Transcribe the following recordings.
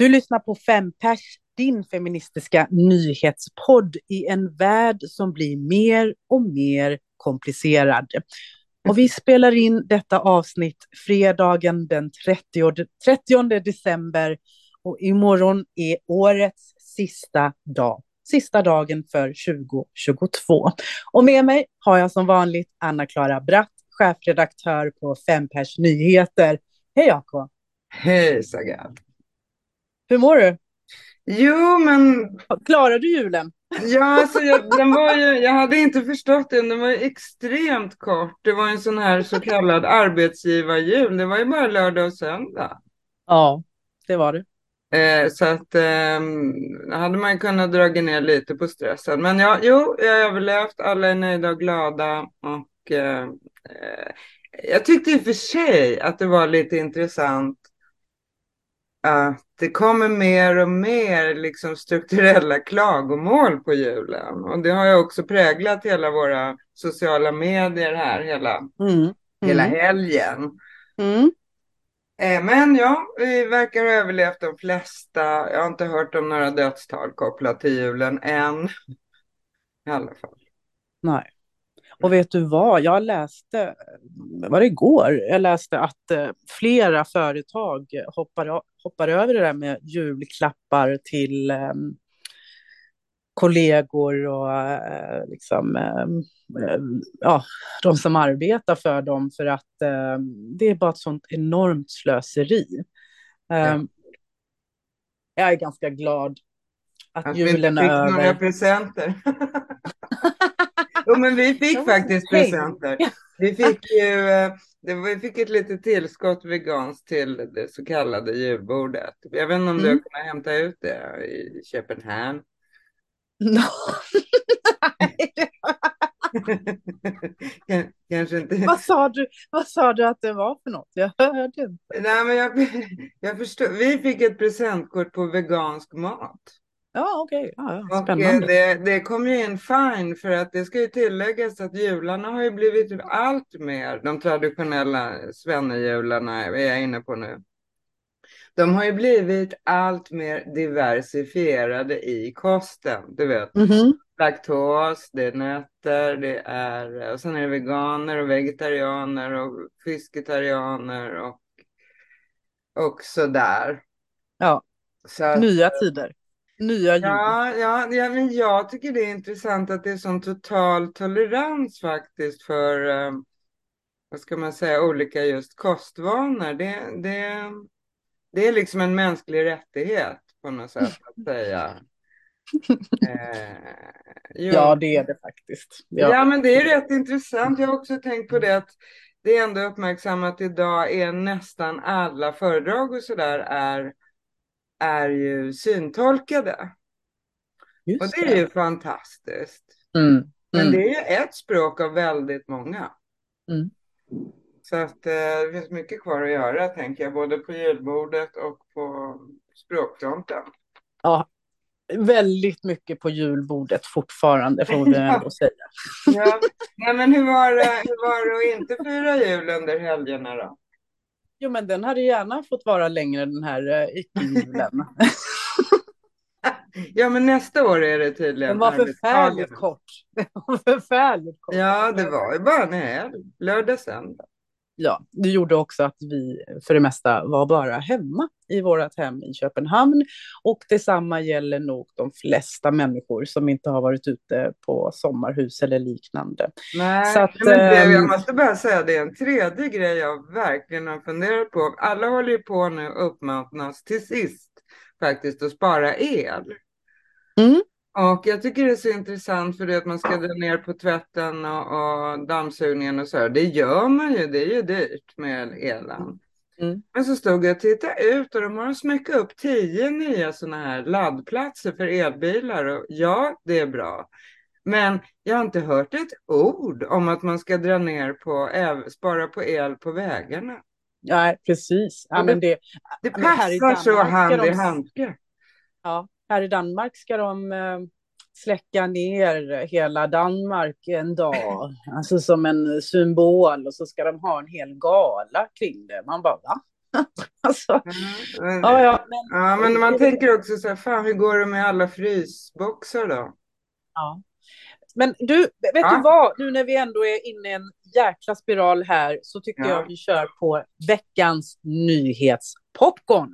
Du lyssnar på FemPers, din feministiska nyhetspodd i en värld som blir mer och mer komplicerad. Och vi spelar in detta avsnitt fredagen den 30, 30 december och imorgon är årets sista dag. Sista dagen för 2022. Och med mig har jag som vanligt Anna-Klara Bratt, chefredaktör på Fempers Nyheter. Hej AK! Hej Saga! Hur mår du? Jo, men... Klarar du julen? Ja, alltså jag, den var ju, jag hade inte förstått den. Den var ju extremt kort. Det var en sån här så kallad arbetsgivarjul. Det var ju bara lördag och söndag. Ja, det var det. Eh, så att eh, hade man kunnat dra ner lite på stressen. Men ja, jo, jag har överlevt. Alla är nöjda och glada. Och eh, eh jag tyckte i och för sig att det var lite intressant att det kommer mer och mer liksom strukturella klagomål på julen. Och det har ju också präglat hela våra sociala medier här hela, mm. hela mm. helgen. Mm. Eh, men ja, vi verkar ha överlevt de flesta. Jag har inte hört om några dödstal kopplat till julen än. I alla fall. Nej. Och vet du vad, jag läste, var det igår, jag läste att eh, flera företag hoppar, hoppar över det där med julklappar till eh, kollegor och eh, liksom, eh, ja, de som arbetar för dem för att eh, det är bara ett sånt enormt slöseri. Ja. Ehm, jag är ganska glad att, att julen är över. Att vi några presenter. Jo, men vi fick faktiskt presenter. Vi fick ju eh, vi fick ett litet tillskott veganskt till det så kallade julbordet. Jag vet inte om mm. du har kunnat hämta ut det i Köpenhamn? No. Kanske inte. Vad sa, du, vad sa du att det var för något? Jag hörde inte. Nej, men jag, jag förstår. Vi fick ett presentkort på vegansk mat. Ja, okej. Okay. Ja, ja. Spännande. Det, det kom ju in fine för att det ska ju tilläggas att jularna har ju blivit allt mer, de traditionella svennehjularna är jag inne på nu. De har ju blivit allt mer diversifierade i kosten. Du vet, mm -hmm. laktos, det är nötter, det är, och sen är det veganer och vegetarianer och fisketarianer och, och sådär. Ja, så nya tider nya ljud. Ja, ja, ja, men jag tycker det är intressant att det är sån total tolerans faktiskt för, eh, vad ska man säga, olika just kostvanor. Det, det, det är liksom en mänsklig rättighet på något sätt att säga. Eh, ja, det är det faktiskt. Ja. ja, men det är rätt intressant. Jag har också tänkt på det att det är ändå uppmärksammat idag är nästan alla föredrag och sådär är är ju syntolkade. Just och det är ju fantastiskt. Mm. Mm. Men det är ju ett språk av väldigt många. Mm. Så att eh, det finns mycket kvar att göra tänker jag, både på julbordet och på språkfronten. Ja, väldigt mycket på julbordet fortfarande får vi ändå säga. ja. ja, men hur var, det, hur var det att inte fira jul under helgerna då? Jo, men den hade gärna fått vvara längre den här uh, icke-julen. ja, men nästa år är det tydligen. Den var förfärligt kort. Den var förfärligt kort. Ja, det var ju bara en helg. Lördag, söndag ja, det gjorde också att vi för det mesta var bara hemma i vårt hem i Köpenhamn. Och detsamma gäller nog de flesta människor som inte har varit ute på sommarhus eller liknande. Nej, att, men det, jag ehm, måste bara säga det är en tredje grej jag verkligen har funderat på. Alla håller ju på nu uppmanas till sist faktiskt att spara el. Mm. Och jag tycker det är så intressant för det att man ska dra ner på tvätten och, och dammsugningen och så. Här. Det gör man ju, det är ju dyrt med elen. Mm. Men så stod jag och tittade ut och de har smäckat upp tio nya sådana här laddplatser för elbilar. Och ja, det är bra. Men jag har inte hört ett ord om att man ska dra ner på, spara på el på vägarna. Nej, precis. Ja, men det, det passar så hand i handske. Ja, här i Danmark ska de eh, släcka ner hela Danmark en dag, alltså som en symbol och så ska de ha en hel gala kring det. Man bara, va? alltså, men, ja, ja, men, ja, men man tänker också så här, fan hur går det med alla frysboxar då? ja. men du, vet Ja. du vad? Nu när vi ändå är inne i en jäkla spiral här så tycker Ja. jag vi kör på veckans nyhetspopcorn.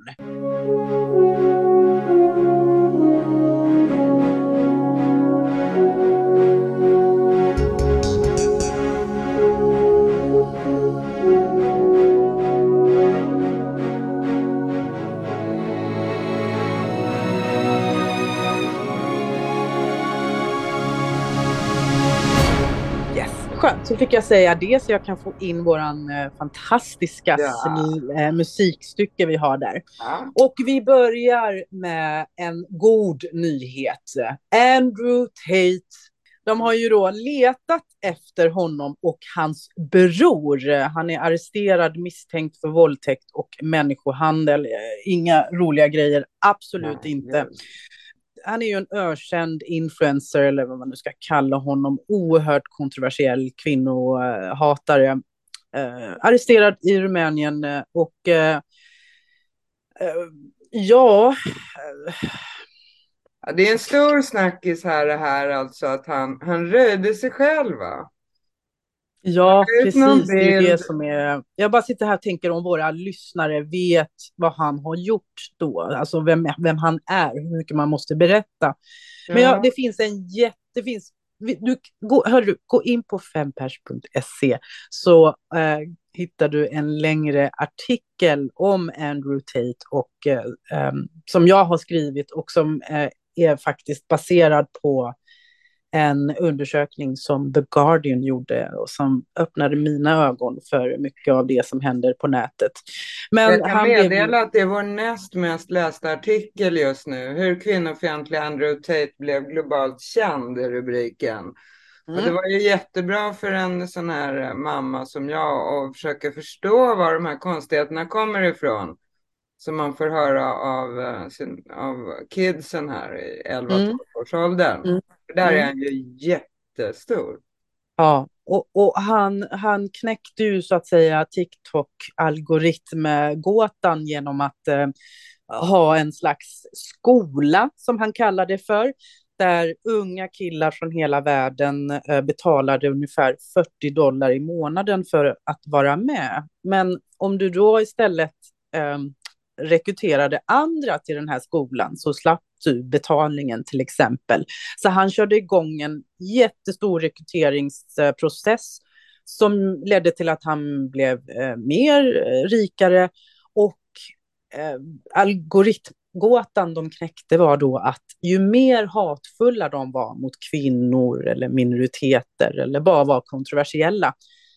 Skönt, så fick jag säga det så jag kan få in våran eh, fantastiska Ja. eh, musikstycke vi har där. Ja. Och vi börjar med en god nyhet. Andrew Tate. De har ju då letat efter honom och hans bror. Han är arresterad misstänkt för våldtäkt och människohandel. Eh, Inga roliga grejer, absolut Nej, inte han är ju en ökänd influencer, eller vad man nu ska kalla honom, oerhört kontroversiell kvinnohatare. Eh, arresterad i Rumänien eh, och eh, eh ja, eh, Ja, Det är en stor snackis här det här alltså att han, han röjde sig själv va? Ja, precis. Det är det som är... Jag bara sitter här och tänker om våra lyssnare vet vad han har gjort då, alltså vem, vem han är, hur mycket man måste berätta. Men ja, det finns en jätte... Det finns, du, gå, du, gå in på fempers.se så eh, hittar du en längre artikel om Andrew Tate och, eh, em, som jag har skrivit och som eh, är faktiskt baserad på en undersökning som The Guardian gjorde och som öppnade mina ögon för mycket av det som händer på nätet. Men Jag kan han blev meddela att det är vår näst mest lästa artikel just nu. Hur kvinnofientlig Andrew Tate blev globalt känd är rubriken. Och det Mm. var ju jättebra för en sån här eh, mamma som jag att försöka förstå var de här konstigheterna kommer ifrån. Som man får höra av, eh, sin, av kidsen här i 11-12 Mm. års åldern. Mm. Där är Mm. han ju jättestor. Ja, och, och han, han knäckte ju så att säga TikTok-algoritmgåtan genom att eh, ha en slags skola, som han kallar det för, där unga killar från hela världen eh, betalade ungefär 40 dollar i månaden för att vara med. Men om du då istället eh, rekryterade andra till den här skolan så slapp du betalningen till exempel. Så han körde igång en jättestor rekryteringsprocess som ledde till att han blev eh, mer eh, rikare och eh, algoritmgåtan de knäckte var då att ju mer hatfulla de var mot kvinnor eller minoriteter eller bara var kontroversiella,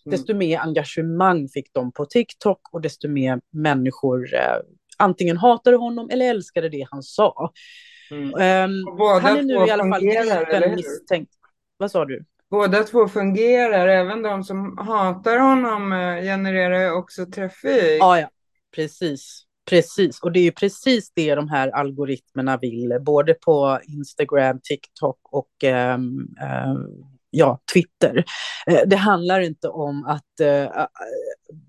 Mm. desto mer engagemang fick de på TikTok och desto mer människor eh, antingen hatade honom eller älskade det han sa. Mm. Båda han är nu i alla fall gripen misstänkt. Vad sa du? Båda två fungerar, även de som hatar honom eh, genererar också trafik. Ja, ja, precis. Precis, och det är ju precis det de här algoritmerna vill, både på Instagram, TikTok och ehm, ehm, ja, Twitter. Eh, det handlar inte om att, eh,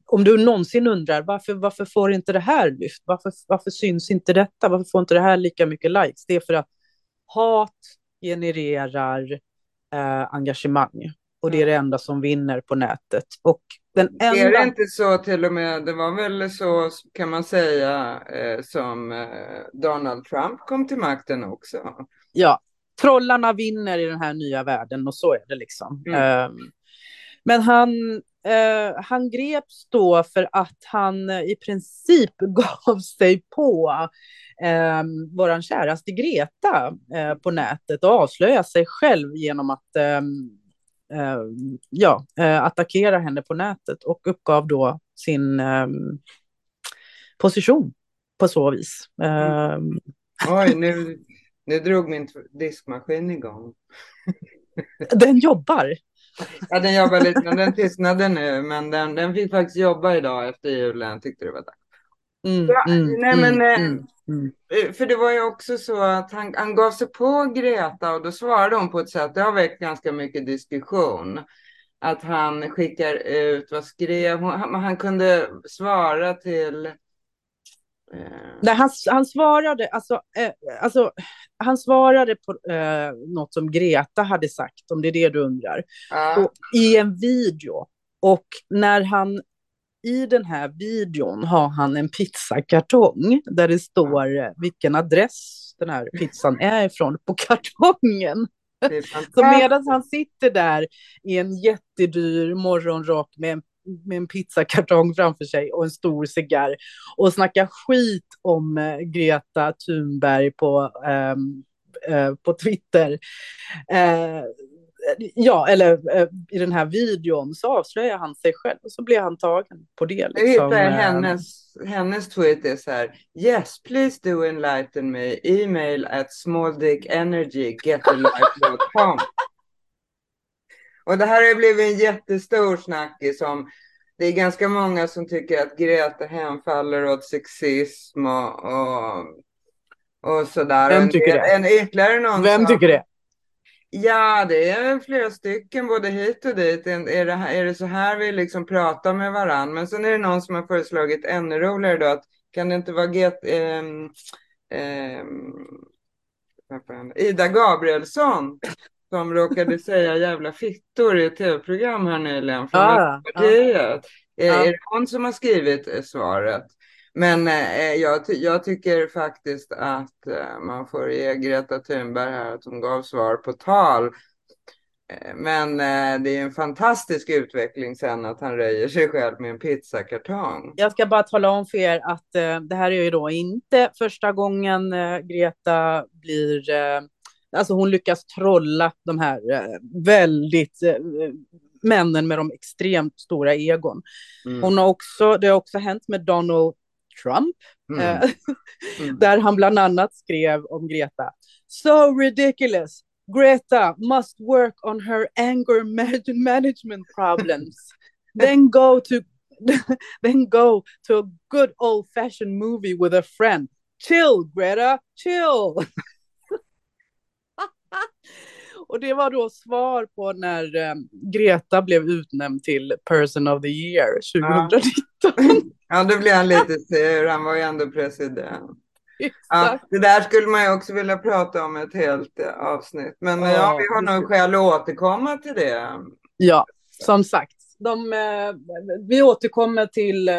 om du någonsin undrar varför, varför får inte det här lyft? Varför, varför syns inte detta? Varför får inte det här lika mycket likes? Det är för att hat genererar eh, engagemang och det är det enda som vinner på nätet. Och den enda... Är det inte så till och med, det var väl så kan man säga eh, som eh, Donald Trump kom till makten också. ja, trollarna vinner i den här nya världen och så är det liksom. Mm. Ehm, men han, eh, han greps då för att han eh, i princip gav sig på eh, våran käraste Greta eh, på nätet och avslöja sig själv genom att ehm, eh, ja, attackera henne på nätet och uppgav då sin ehm, position på så vis. Ehm, Oj, nu, nu drog min diskmaskin igång. den jobbar. Ja, den jobbar lite, men den tystnade nu, men den, den fick faktiskt jobba idag efter julen, tyckte det var dags. Mm, Ja, mm, nej, men, mm, eh, mm, mm. Eh, För det var ju också så att han, han gav sig på Greta och då svarade hon på ett sätt, det har väckt ganska mycket diskussion. Att han skickar ut, vad skrev hon? Han, han kunde svara till Nej, han, han svarade, alltså, eh, alltså, han svarade på eh, något som Greta hade sagt, om det är det du undrar, Ja. och, i en video. Och när han i den här videon har han en pizzakartong där det står eh, vilken adress den här pizzan är ifrån på kartongen. Så medan han sitter där i en jättedyr morgonrock med en, med en pizzakartong framför sig och en stor cigarr och snackar skit om eh, Greta Thunberg på, ehm, eh, på Twitter. Eh, ja, eller eh, i den här videon så avslöjar han sig själv och så blir han tagen på det. Liksom. hittar Eh, hennes, hennes tweet är så här. Yes, please do enlighten me. Email at smalldickenergy.getalife.com. Och det här har blivit en jättestor snackis om det är ganska många som tycker att Greta hemfaller åt sexism och, och, och sådär. Vem En tycker del- det? En, ytterligare någon Vem tycker det? Ja, det är flera stycken både hit och dit. En- Är det, är det så här vi liksom pratar med varann? Men sen är det någon som har föreslagit ännu roligare då att kan det inte vara get, vad fan, Ida Gabrielsson som råkade säga jävla fittor i ett tv-program här nyligen från Ah. Är, Ja. är det hon som har skrivit eh, svaret? Men eh, jag, ty- jag tycker faktiskt att eh, man får ge Greta Thunberg här att hon gav svar på tal. Eh, Men eh, det är en fantastisk utveckling sen att han röjer sig själv med en pizzakartong. Jag ska bara tala om för er att eh, det här är ju då inte första gången eh, Greta blir... Eh, alltså hon lyckas trolla de här eh, väldigt... Eh, männen med de extremt stora egon. Mm. Hon har också, det har också hänt med Donald Trump, Mm. eh, Mm. där han bland annat skrev om Greta. So ridiculous! Greta must work on her anger ma- management problems. then go to then go to a good old fashioned movie with a friend. Chill, Greta, chill! Och det var då svar på när eh, Greta blev utnämnd till Person of the Year 2019. Ja, då blir han lite sur. Han var ju ändå president. Ja, det där skulle man ju också vilja prata om ett helt eh, avsnitt. Men eh, ja, Ja, vi har nog skäl att återkomma till det. Ja, som sagt. De, eh, vi återkommer till,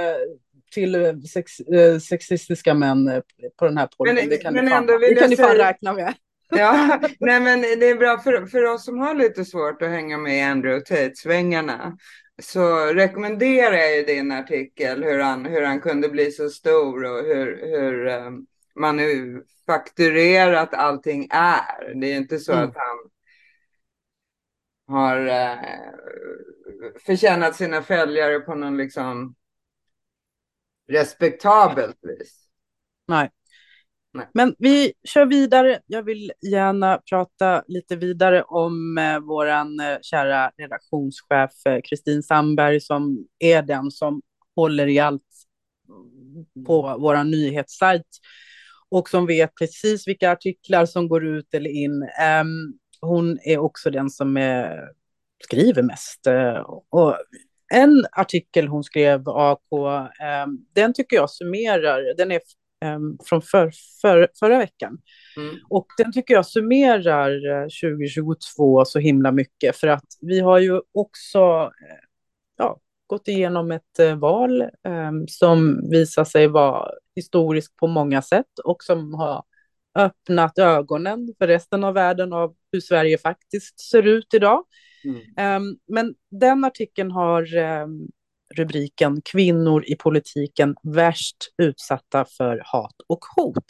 till sex, sexistiska män på den här podden. Men- det kan, men ni, fan, det kan ni fan räkna med. Ja, nej men det är bra för, för oss som har lite svårt att hänga med i Andrew Tate-svängarna. Så rekommenderar jag ju din artikel hur han, hur han kunde bli så stor och hur, hur eh, man nu fakturerat allting är. Det är inte så Mm. att han har eh, förtjänat sina följare på någon liksom respektabelt vis. Nej. Nej. Men vi kör vidare. Jag vill gärna prata lite vidare om eh, våran eh, kära redaktionschef eh, Kristin Sandberg som är den som håller i allt på vår nyhetssajt och som vet precis vilka artiklar som går ut eller in. Ehm, hon är också den som eh, skriver mest. eh, och en artikel hon skrev, AK, ehm, den tycker jag summerar, den är från för, för, förra veckan. Mm. Och den tycker jag summerar eh, 2022 så himla mycket för att vi har ju också eh, ja, gått igenom ett eh, val eh, som visar sig vara historiskt på många sätt och som har öppnat ögonen för resten av världen av hur Sverige faktiskt ser ut idag. Mm. Um, men den artikeln har rubriken Kvinnor i politiken värst utsatta för hat och hot.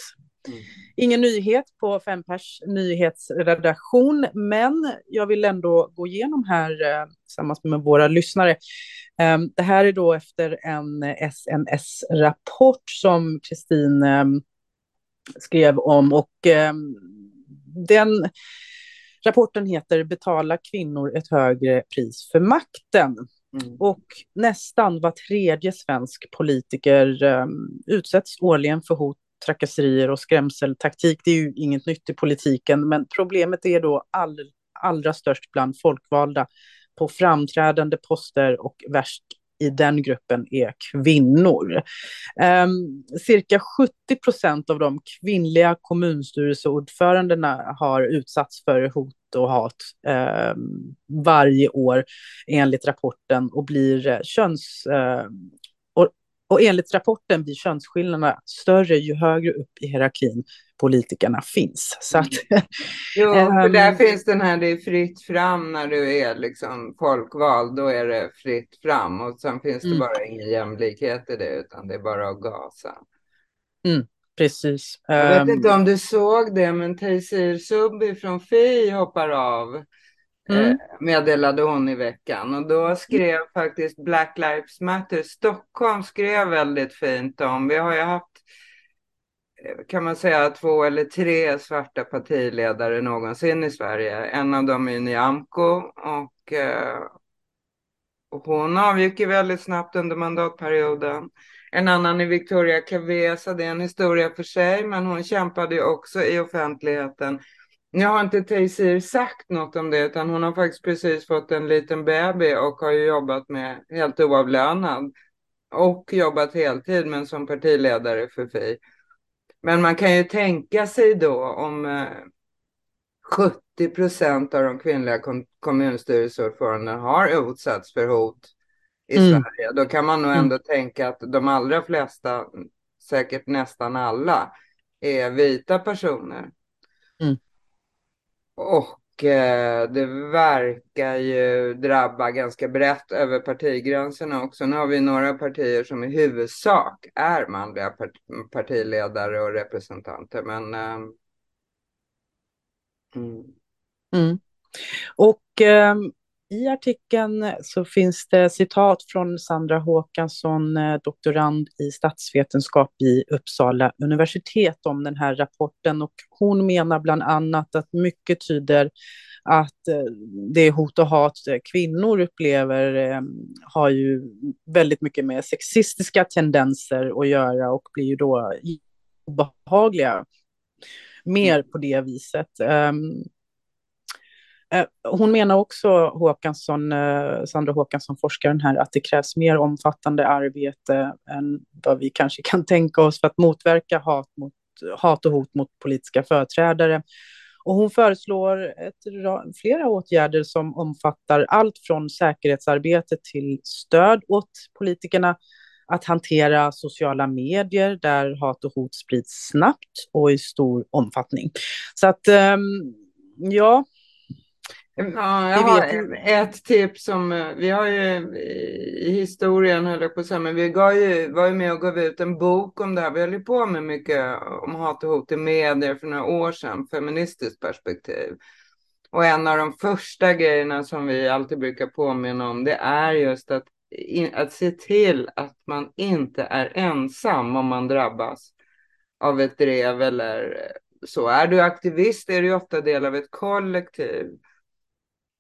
Mm. Ingen nyhet på Fempers nyhetsredaktion, men jag vill ändå gå igenom här eh, tillsammans med våra lyssnare. Um, det här är då efter en SNS-rapport som Kristin um, skrev om och um, den rapporten heter Betala kvinnor ett högre pris för makten. Mm. Och nästan var tredje svensk politiker um, utsätts årligen för hot, trakasserier och skrämseltaktik. Det är ju inget nytt i politiken, men problemet är då all, allra störst bland folkvalda på framträdande poster och värst i den gruppen är kvinnor. Um, cirka 70 procent av de kvinnliga kommunstyrelseordförandena har utsatts för hot och hat um, varje år enligt rapporten och blir eh, köns... Uh, och, och enligt rapporten blir könsskillnaderna större ju högre upp i hierarkin politikerna finns. Så att, jo, för där ehm, finns den här, det är fritt fram när du är liksom folkvald, då är det fritt fram och sen finns det mm. bara ingen jämlikhet i det utan det är bara att gasa. Mm, precis. Jag vet um, inte om du såg det, men Taysir Subbi från Fi hoppar av. Mm. Eh, meddelade hon i veckan och då skrev faktiskt Black Lives Matter Stockholm skrev väldigt fint om, vi har ju haft kan man säga två eller tre svarta partiledare någonsin i Sverige. En av dem är Nyamko och, eh, och hon avgick ju väldigt snabbt under mandatperioden. En annan är Victoria Cavesa, det är en historia för sig, men hon kämpade ju också i offentligheten. Nu har inte Taysir sagt något om det, utan hon har faktiskt precis fått en liten baby och har ju jobbat med helt oavlönad och jobbat heltid, men som partiledare för Fi. Men man kan ju tänka sig då om 70 eh, procent av de kvinnliga kommunstyrelseordförandena har utsatts för hot i mm. Sverige. Då kan man nog mm. ändå mm. tänka att de allra flesta, säkert nästan alla, är vita personer. Mm. Och Eh, det verkar ju drabba ganska brett över partigränserna också. Nu har vi några partier som i huvudsak är manliga part partiledare och representanter. Men, eh, mm. Mm. Och eh, i artikeln så finns det citat från Sandra Håkansson, eh, doktorand i statsvetenskap i Uppsala universitet om den här rapporten. Och hon menar bland annat att mycket tyder att eh, det hot och hat kvinnor upplever eh, har ju väldigt mycket med sexistiska tendenser att göra och blir ju då obehagliga mer på det viset. Eh, hon menar också, Håkansson, eh, Sandra Håkansson, forskaren här, att det krävs mer omfattande arbete än vad vi kanske kan tänka oss för att motverka hat, mot, hat och hot mot politiska företrädare. Och hon föreslår ett, flera åtgärder som omfattar allt från säkerhetsarbete till stöd åt politikerna att hantera sociala medier där hat och hot sprids snabbt och i stor omfattning. Så att, ehm, ja, Ja, jag har ett tips som eh, vi har ju i historien höll jag på att säga, men vi gav ju, var ju med och gav ut en bok om det här. Vi höll ju på med mycket om hat och hot i medier för några år sedan, feministiskt perspektiv. Och en av de första grejerna som vi alltid brukar påminna om, det är just att, att se till att man inte är ensam om man drabbas av ett drev eller så. Är du aktivist är du ofta del av ett kollektiv.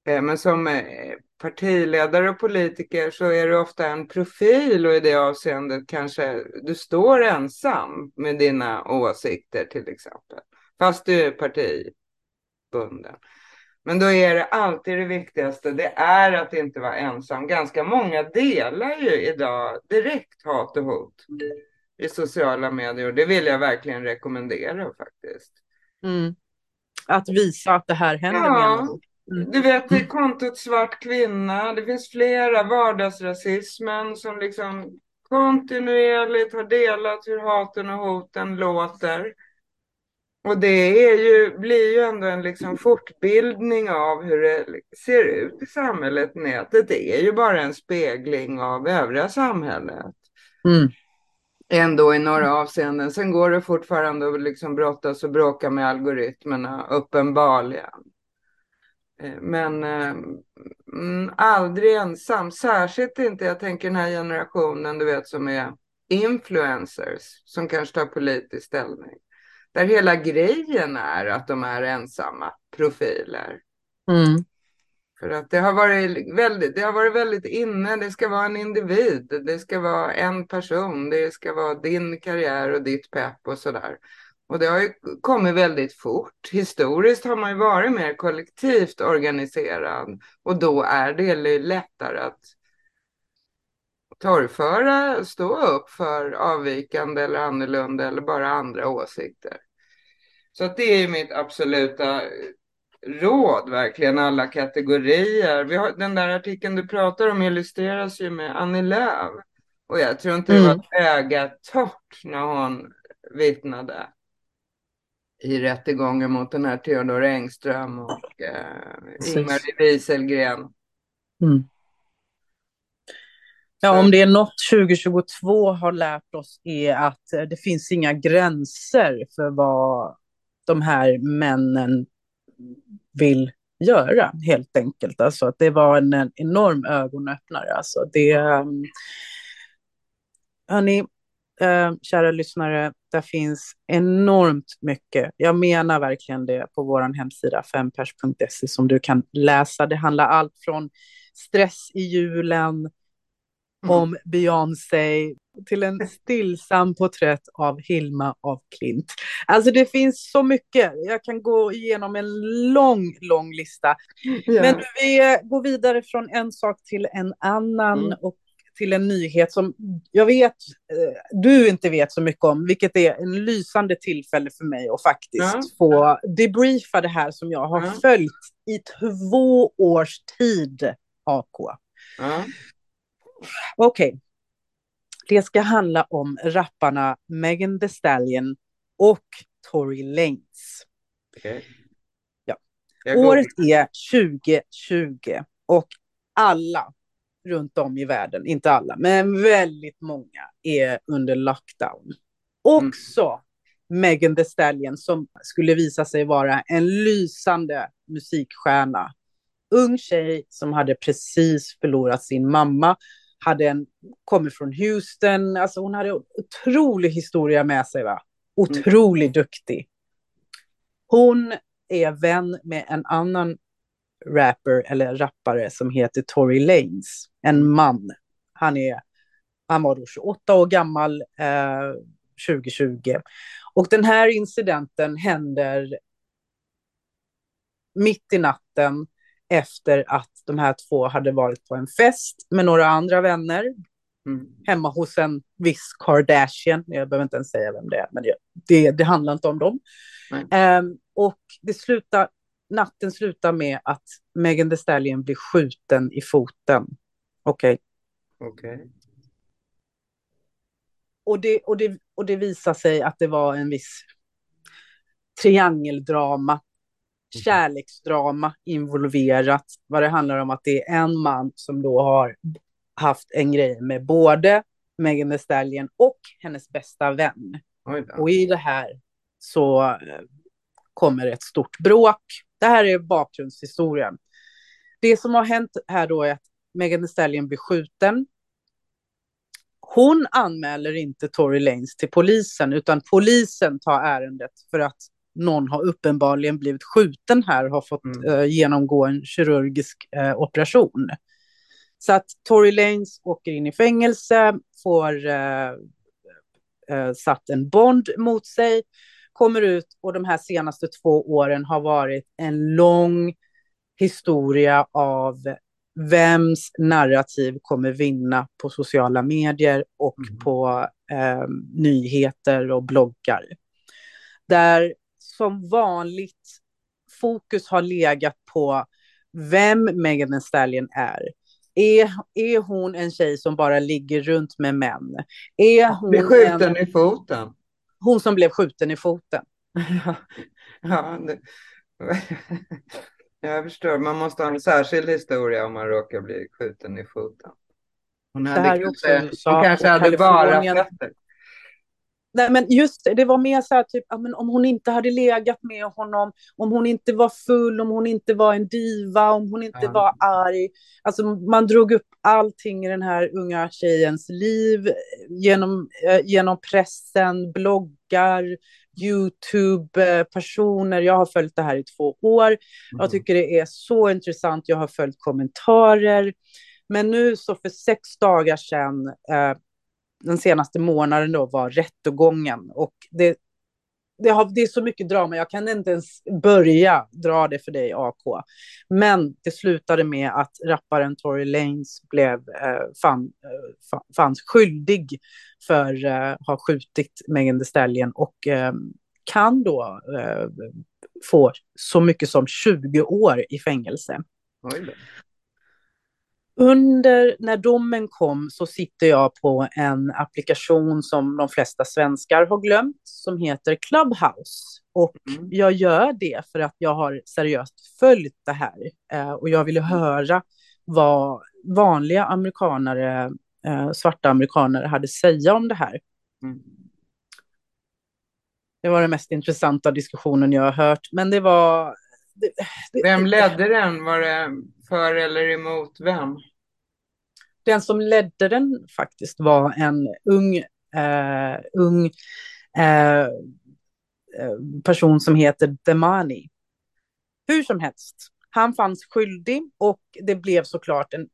Eh, men som eh, partiledare och politiker så är du ofta en profil och i det avseendet kanske du står ensam med dina åsikter till exempel. Fast du är partibunden. Men då är det alltid det viktigaste, det är att inte vara ensam. Ganska många delar ju idag direkt hat och hot i sociala medier och det vill jag verkligen rekommendera faktiskt. Mm. Att visa att det här händer ja. menar. Du vet, det kontot svart kvinna. Det finns flera. Vardagsrasismen som liksom kontinuerligt har delat hur haten och hoten låter. Och det är ju, blir ju ändå en liksom fortbildning av hur det ser ut i samhället. Nätet det är ju bara en spegling av övriga samhället. Mm. Ändå i några avseenden. Sen går det fortfarande att liksom brottas och bråka med algoritmerna, uppenbarligen. Eh, men eh, mm, aldrig ensam, särskilt inte, jag tänker den här generationen, du vet, som är influencers, som kanske tar politisk ställning. Där hela grejen är att de är ensamma profiler. Mm. För att det har, varit väldigt, det har varit väldigt inne, det ska vara en individ, det ska vara en person, det ska vara din karriär och ditt pepp och sådär. Och det har ju kommit väldigt fort. Historiskt har man ju varit mer kollektivt organiserad och då är det lättare att torgföra, stå upp för avvikande eller annorlunda eller bara andra åsikter. Så att det är mitt absoluta råd, verkligen alla kategorier. Har, den där artikeln du pratar om illustreras ju med Annie Lööf. Och jag tror inte mm. det var öga torrt när hon vittnade i rättegången mot den här Theodor Engström och eh, Ingmarie Wieselgren. Mm. Ja, om det är något 2022 har lärt oss är att det finns inga gränser för vad de här männen vill göra, helt enkelt. Alltså att det var en, en enorm ögonöppnare. Alltså det, um, hörni, uh, kära lyssnare, det finns enormt mycket. Jag menar verkligen det på vår hemsida fempers.se som du kan läsa. Det handlar allt från stress i julen, mm. om Beyoncé till en stillsam porträtt av Hilma av Klint. Alltså det finns så mycket. Jag kan gå igenom en lång, lång lista. Ja. Men vi går vidare från en sak till en annan mm. och till en nyhet som jag vet eh, du inte vet så mycket om, vilket är en lysande tillfälle för mig att faktiskt ja. få debriefa det här som jag har ja. följt i två års tid, AK. Ja. Okej. Okay. Det ska handla om rapparna Megan Thee Stallion och Tory Lanez. Okay. Ja. Året är 2020 och alla runt om i världen, inte alla, men väldigt många är under lockdown. Också mm. Megan Thee Stallion som skulle visa sig vara en lysande musikstjärna. Ung tjej som hade precis förlorat sin mamma hade en, kommer från Houston, alltså hon hade en otrolig historia med sig. Va? Otroligt mm. duktig. Hon är vän med en annan rapper eller rappare som heter Tory Lanez, en man. Han, är, han var då 28 år gammal eh, 2020. Och den här incidenten händer mitt i natten efter att de här två hade varit på en fest med några andra vänner. Mm. Hemma hos en viss Kardashian. Jag behöver inte ens säga vem det är, men det, det, det handlar inte om dem. Um, och det slutar, natten slutar med att Megan Thee Stallion blir skjuten i foten. Okej. Okay. Okay. Och, det, och, det, och det visar sig att det var en viss triangeldrama kärleksdrama involverat. Vad det handlar om att det är en man som då har haft en grej med både Megan Thee Stallion och hennes bästa vän. Och i det här så eh, kommer ett stort bråk. Det här är bakgrundshistorien. Det som har hänt här då är att Megan Thee Stallion blir skjuten. Hon anmäler inte Tory Lanez till polisen, utan polisen tar ärendet för att någon har uppenbarligen blivit skjuten här och har fått mm. uh, genomgå en kirurgisk uh, operation. Så att Tory Lanez åker in i fängelse, får uh, satt en bond mot sig, kommer ut och de här senaste två åren har varit en lång historia av vems narrativ kommer vinna på sociala medier och mm. på nyheter och bloggar. Där som vanligt fokus har legat på vem Megan Thee Stallion är. Är, är hon en tjej som bara ligger runt med män? Är hon blev skjuten en... i foten. Hon som blev skjuten i foten. ja, det... Jag förstår, man måste ha en särskild historia om man råkar bli skjuten i foten. Hon, hade kanske, hon kanske hade bara fötter. Nej, men just det, det var mer så här, typ, om hon inte hade legat med honom, om hon inte var full, om hon inte var en diva, om hon inte mm. var arg. Alltså man drog upp allting i den här unga tjejens liv genom, eh, genom pressen, bloggar, YouTube-personer. Jag har följt det här i två år. Mm. Jag tycker det är så intressant. Jag har följt kommentarer. Men nu så för sex dagar sedan eh, den senaste månaden då var rättegången. Och det, det, har, det är så mycket drama, jag kan inte ens börja dra det för dig, AK. Men det slutade med att rapparen Tory Lanez blev, eh, fan, eh, fanns skyldig för att eh, ha skjutit Megan Thee Stallion och eh, kan då eh, få så mycket som 20 år i fängelse. Under när domen kom så sitter jag på en applikation som de flesta svenskar har glömt, som heter Clubhouse. Och mm. jag gör det för att jag har seriöst följt det här. Eh, och jag ville höra vad vanliga amerikanare, eh, svarta amerikanare hade att säga om det här. Mm. Det var den mest intressanta diskussionen jag har hört. Men det var... Det, det, vem ledde den? Var det för eller emot vem? Den som ledde den faktiskt var en ung, eh, ung eh, eh, person som heter Demani. Hur som helst, han fanns skyldig och det blev såklart en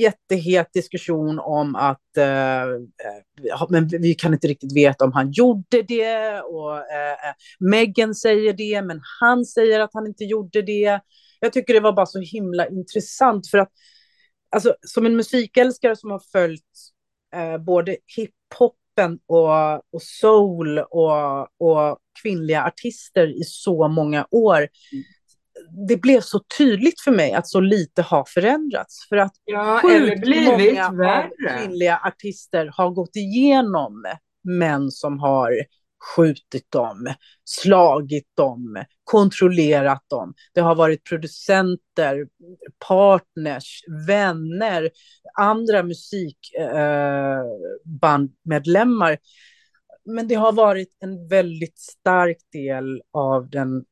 jättehet diskussion om att eh, eh men vi kan inte riktigt veta om han gjorde det och eh, eh Megan säger det, men han säger att han inte gjorde det. Jag tycker det var bara så himla intressant för att alltså, som en musikälskare som har följt eh, både hiphopen och, och soul och, och kvinnliga artister i så många år mm det blev så tydligt för mig att så lite har förändrats. För att ja, sjukt många värre. kvinnliga artister har gått igenom män som har skjutit dem, slagit dem, kontrollerat dem. Det har varit producenter, partners, vänner, andra musikbandmedlemmar. Eh, Men det har varit en väldigt stark del av den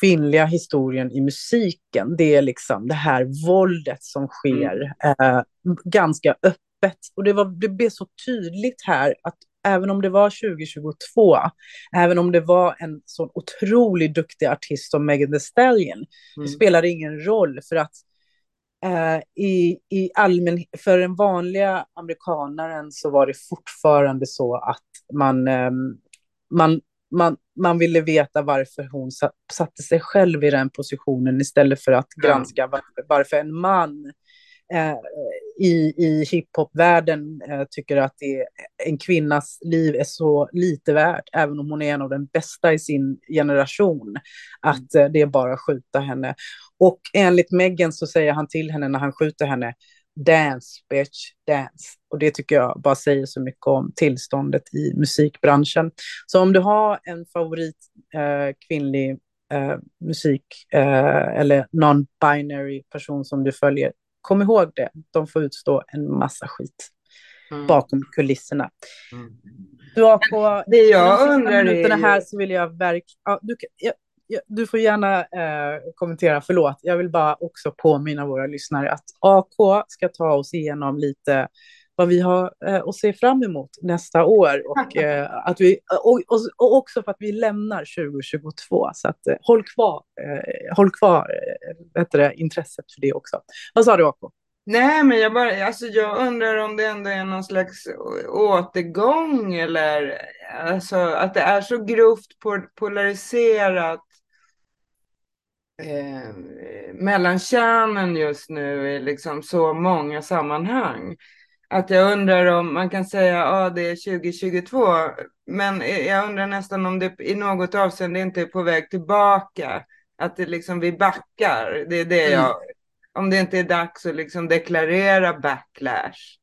kvinnliga historien i musiken. Det är liksom det här våldet som sker mm. eh, ganska öppet. Och det, var, det blev så tydligt här att även om det var 2022, även om det var en så otroligt duktig artist som Megan Thee Stallion, mm. det spelar ingen roll för att eh, i, i allmän, för den vanliga amerikanaren så var det fortfarande så att man, eh, man man, man ville veta varför hon satte sig själv i den positionen istället för att granska varför, varför en man i, i hiphopvärlden eh, tycker att det, en kvinnas liv är så lite värt, även om hon är en av de bästa i sin generation, att eh, det är bara att skjuta henne. Och enligt Megan så säger han till henne när han skjuter henne, dance bitch, dance. Och det tycker jag bara säger så mycket om tillståndet i musikbranschen. Så om du har en favorit eh, kvinnlig eh, musik eh, eller non-binary person som du följer, kom ihåg det. De får utstå en massa skit mm. bakom kulisserna. Mm. Du har på det jag undrar är... här så vill jag verkligen... Ja, du, jag, du får gärna eh, kommentera, förlåt. Jag vill bara också påminna våra lyssnare att AK ska ta oss igenom lite vad vi har eh, att se fram emot nästa år och, eh, att vi, och, och, också för att vi lämnar 2022. Så att, eh, håll kvar, eh, håll kvar eh, intresset för det också. Vad sa du AK? Nej, men jag, bara, alltså jag undrar om det ändå är någon slags återgång eller alltså, att det är så grovt polariserat eh, mellan könen just nu i liksom så många sammanhang. Att jag undrar om man kan säga att ah, det är 2022, men jag undrar nästan om det i något avseende inte är på väg tillbaka. Att det liksom vi backar. Det är det mm. jag, om det inte är dags att liksom deklarera backlash.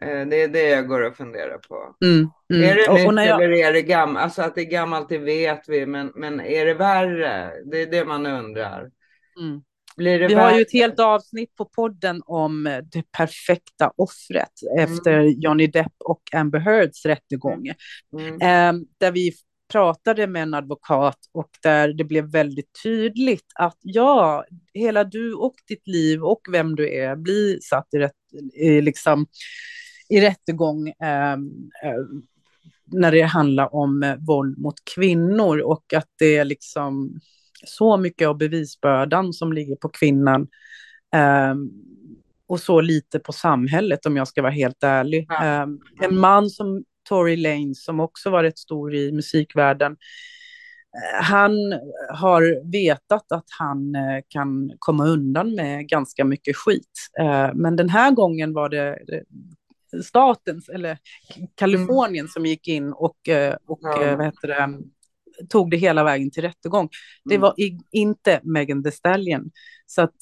Eh, det är det jag går och funderar på. Mm, mm. Är det nytt och, och jag... eller är det gammalt? Alltså att det är gammalt, det vet vi, men, men är det värre? Det är det man undrar. Mm. Vi värre? har ju ett helt avsnitt på podden om det perfekta offret mm. efter Johnny Depp och Amber Heards rättegång. Eh, där vi pratade med en advokat och där det blev väldigt tydligt att ja, hela du och ditt liv och vem du är blir satt i, rätt, i liksom i rättegång eh, eh, när det handlar om eh, våld mot kvinnor och att det är liksom så mycket av bevisbördan som ligger på kvinnan eh, och så lite på samhället om jag ska vara helt ärlig. Ja. Eh, en man som Tory Lanez, som också var rätt stor i musikvärlden, han har vetat att han eh, kan komma undan med ganska mycket skit. Eh, men den här gången var det statens, eller Kalifornien, mm. som gick in och, eh, och ja. vad heter det, tog det hela vägen till rättegång. Det mm. var i, inte Megan Thee Stallion. Så att,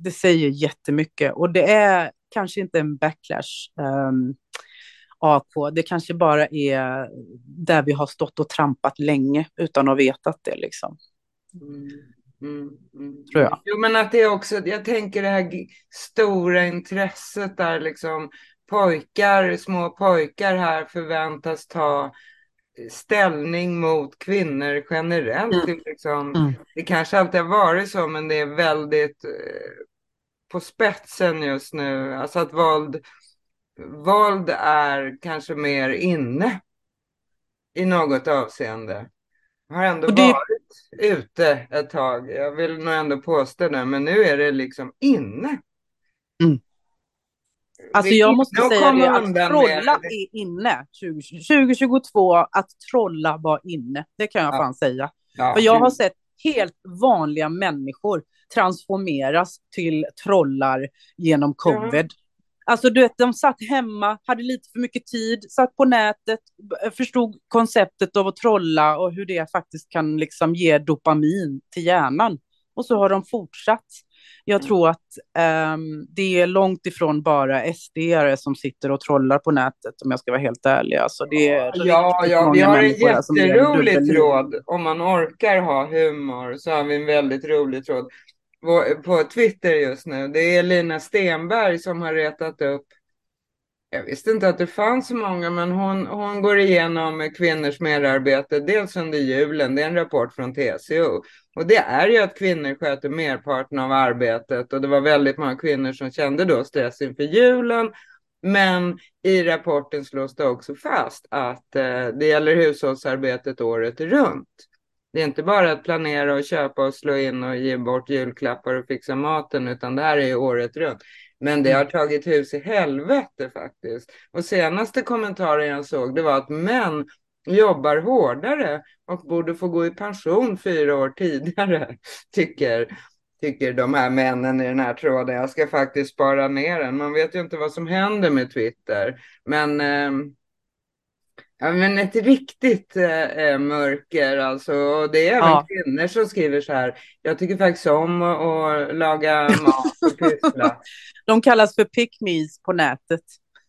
det säger jättemycket. Och det är kanske inte en backlash. Um, AK. Det kanske bara är där vi har stått och trampat länge utan att veta det. Liksom. Mm, mm, mm. Tror jag. Jo, men att det också, jag tänker det här stora intresset där liksom pojkar, små pojkar här förväntas ta ställning mot kvinnor generellt. Mm. Liksom, mm. Det kanske alltid har varit så, men det är väldigt eh, på spetsen just nu. Alltså att våld våld är kanske mer inne i något avseende. Jag har ändå det... varit ute ett tag. Jag vill nog ändå påstå det, men nu är det liksom inne. Mm. Alltså jag måste säga det, att trolla är inne 2022, att trolla var inne. Det kan jag ja. fan säga. Ja. För jag har sett helt vanliga människor transformeras till trollar genom covid. Ja. Alltså du vet, de satt hemma, hade lite för mycket tid, satt på nätet, förstod konceptet av att trolla och hur det faktiskt kan liksom ge dopamin till hjärnan. Och så har de fortsatt. Jag tror att um, det är långt ifrån bara SD-are som sitter och trollar på nätet, om jag ska vara helt ärlig. Alltså, det är ja, ja, vi har en jätterolig tråd. Om man orkar ha humor så har vi en väldigt rolig tråd på Twitter just nu. Det är Lina Stenberg som har retat upp jag visste inte att det fanns så många, men hon, hon går igenom kvinnors merarbete, dels under julen, det är en rapport från TCO. Och det är ju att kvinnor sköter merparten av arbetet och det var väldigt många kvinnor som kände då stress inför julen. Men i rapporten slås det också fast att eh, det gäller hushållsarbetet året runt. Det är inte bara att planera och köpa och slå in och ge bort julklappar och fixa maten, utan det här är året runt. Men det har mm. tagit hus i helvete faktiskt. Och senaste kommentaren jag såg, det var att män jobbar hårdare och borde få gå i pension fyra år tidigare, tycker, tycker de här männen i den här tråden. Jag ska faktiskt spara ner den. Man vet ju inte vad som händer med Twitter. Men eh, Ja, men ett riktigt eh, mörker alltså. Och det är även ja. kvinnor som skriver så här. Jag tycker faktiskt om att laga mat och pyssla. de kallas för pick-me's på nätet.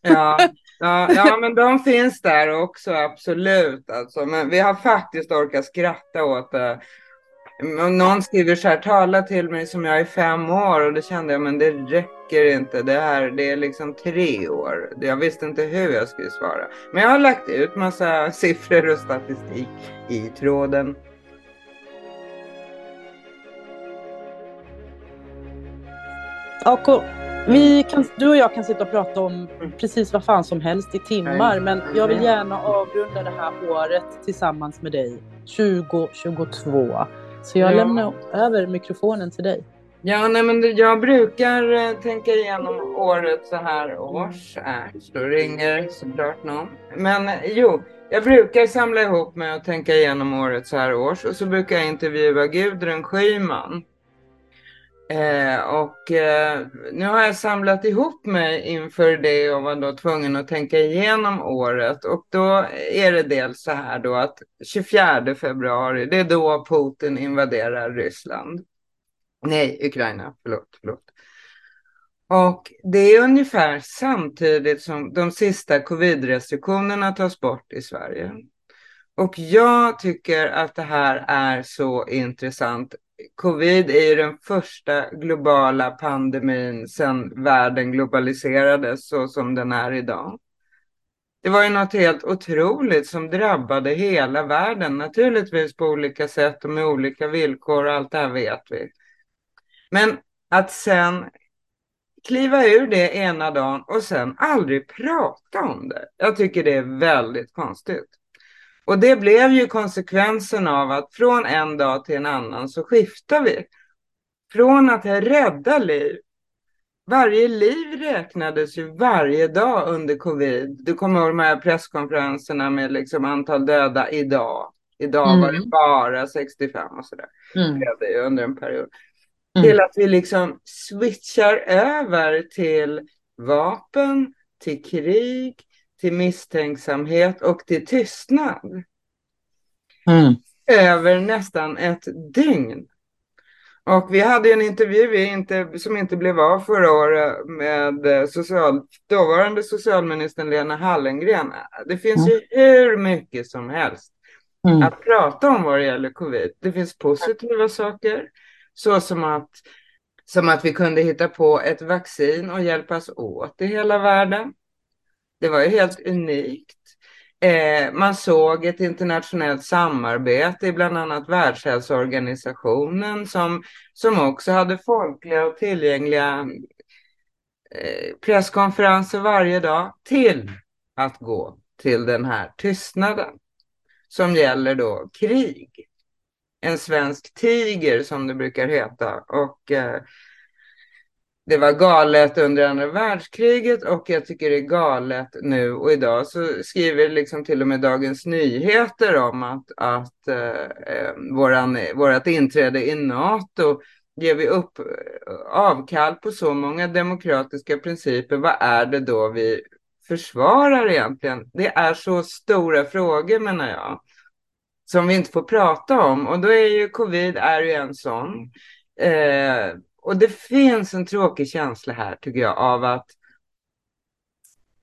ja, ja, ja, men de finns där också, absolut. Alltså. Men vi har faktiskt orkat skratta åt det. Någon skriver så här, tala till mig som jag är fem år och då kände jag, men det räcker inte. Det här, det är liksom tre år. Jag visste inte hur jag skulle svara. Men jag har lagt ut massa siffror och statistik i tråden. AK, vi kan, du och jag kan sitta och prata om precis vad fan som helst i timmar, men jag vill gärna avrunda det här året tillsammans med dig, 2022. Så jag ja. lämnar över mikrofonen till dig. Ja, nej, men jag brukar eh, tänka igenom året så här års. Äh, då ringer såklart någon. Men eh, jo, jag brukar samla ihop mig och tänka igenom året så här års. Och så brukar jag intervjua Gudrun Schyman Eh, och eh, nu har jag samlat ihop mig inför det och var då tvungen att tänka igenom året. Och då är det dels så här då att 24 februari, det är då Putin invaderar Ryssland. Nej, Ukraina, förlåt, förlåt. Och det är ungefär samtidigt som de sista covid-restriktionerna tas bort i Sverige. Och jag tycker att det här är så intressant covid är ju den första globala pandemin sedan världen globaliserades så som den är idag. Det var ju något helt otroligt som drabbade hela världen, naturligtvis på olika sätt och med olika villkor och allt det här vet vi. Men att sen kliva ur det ena dagen och sen aldrig prata om det. Jag tycker det är väldigt konstigt. Och det blev ju konsekvensen av att från en dag till en annan så skiftar vi. Från att rädda liv varje liv räknades ju varje dag under covid. Du kommer ihåg de här presskonferenserna med liksom antal döda idag. Idag mm. var det mm. bara 65 och sådär. Mm. Det ju under en period. Mm. Till att vi liksom switchar över till vapen, till krig, till misstänksamhet och till tystnad. Mm. Över nästan ett dygn. Och vi hade en intervju inte, som inte blev av förra året med eh, social, dåvarande socialministern Lena Hallengren. Det finns mm. ju hur mycket som helst mm. att prata om vad det gäller covid. Det finns positiva saker, så som att, som att vi kunde hitta på ett vaccin och hjälpas åt i hela världen. Det var ju helt unikt. Eh, man såg ett internationellt samarbete i bland annat Världshälsoorganisationen som, som också hade folkliga och tillgängliga eh, presskonferenser varje dag till att gå till den här tystnaden som gäller då krig. En svensk tiger som det brukar heta. Och eh, det var galet under andra världskriget och jag tycker det är galet nu och idag så skriver liksom till och med Dagens Nyheter om att, att eh, eh våran, vårat inträde i NATO ger vi upp eh, avkall på så många demokratiska principer, vad är det då vi försvarar egentligen? Det är så stora frågor menar jag, som vi inte får prata om och då är ju covid är ju en sån. Eh, och det finns en tråkig känsla här tycker jag av att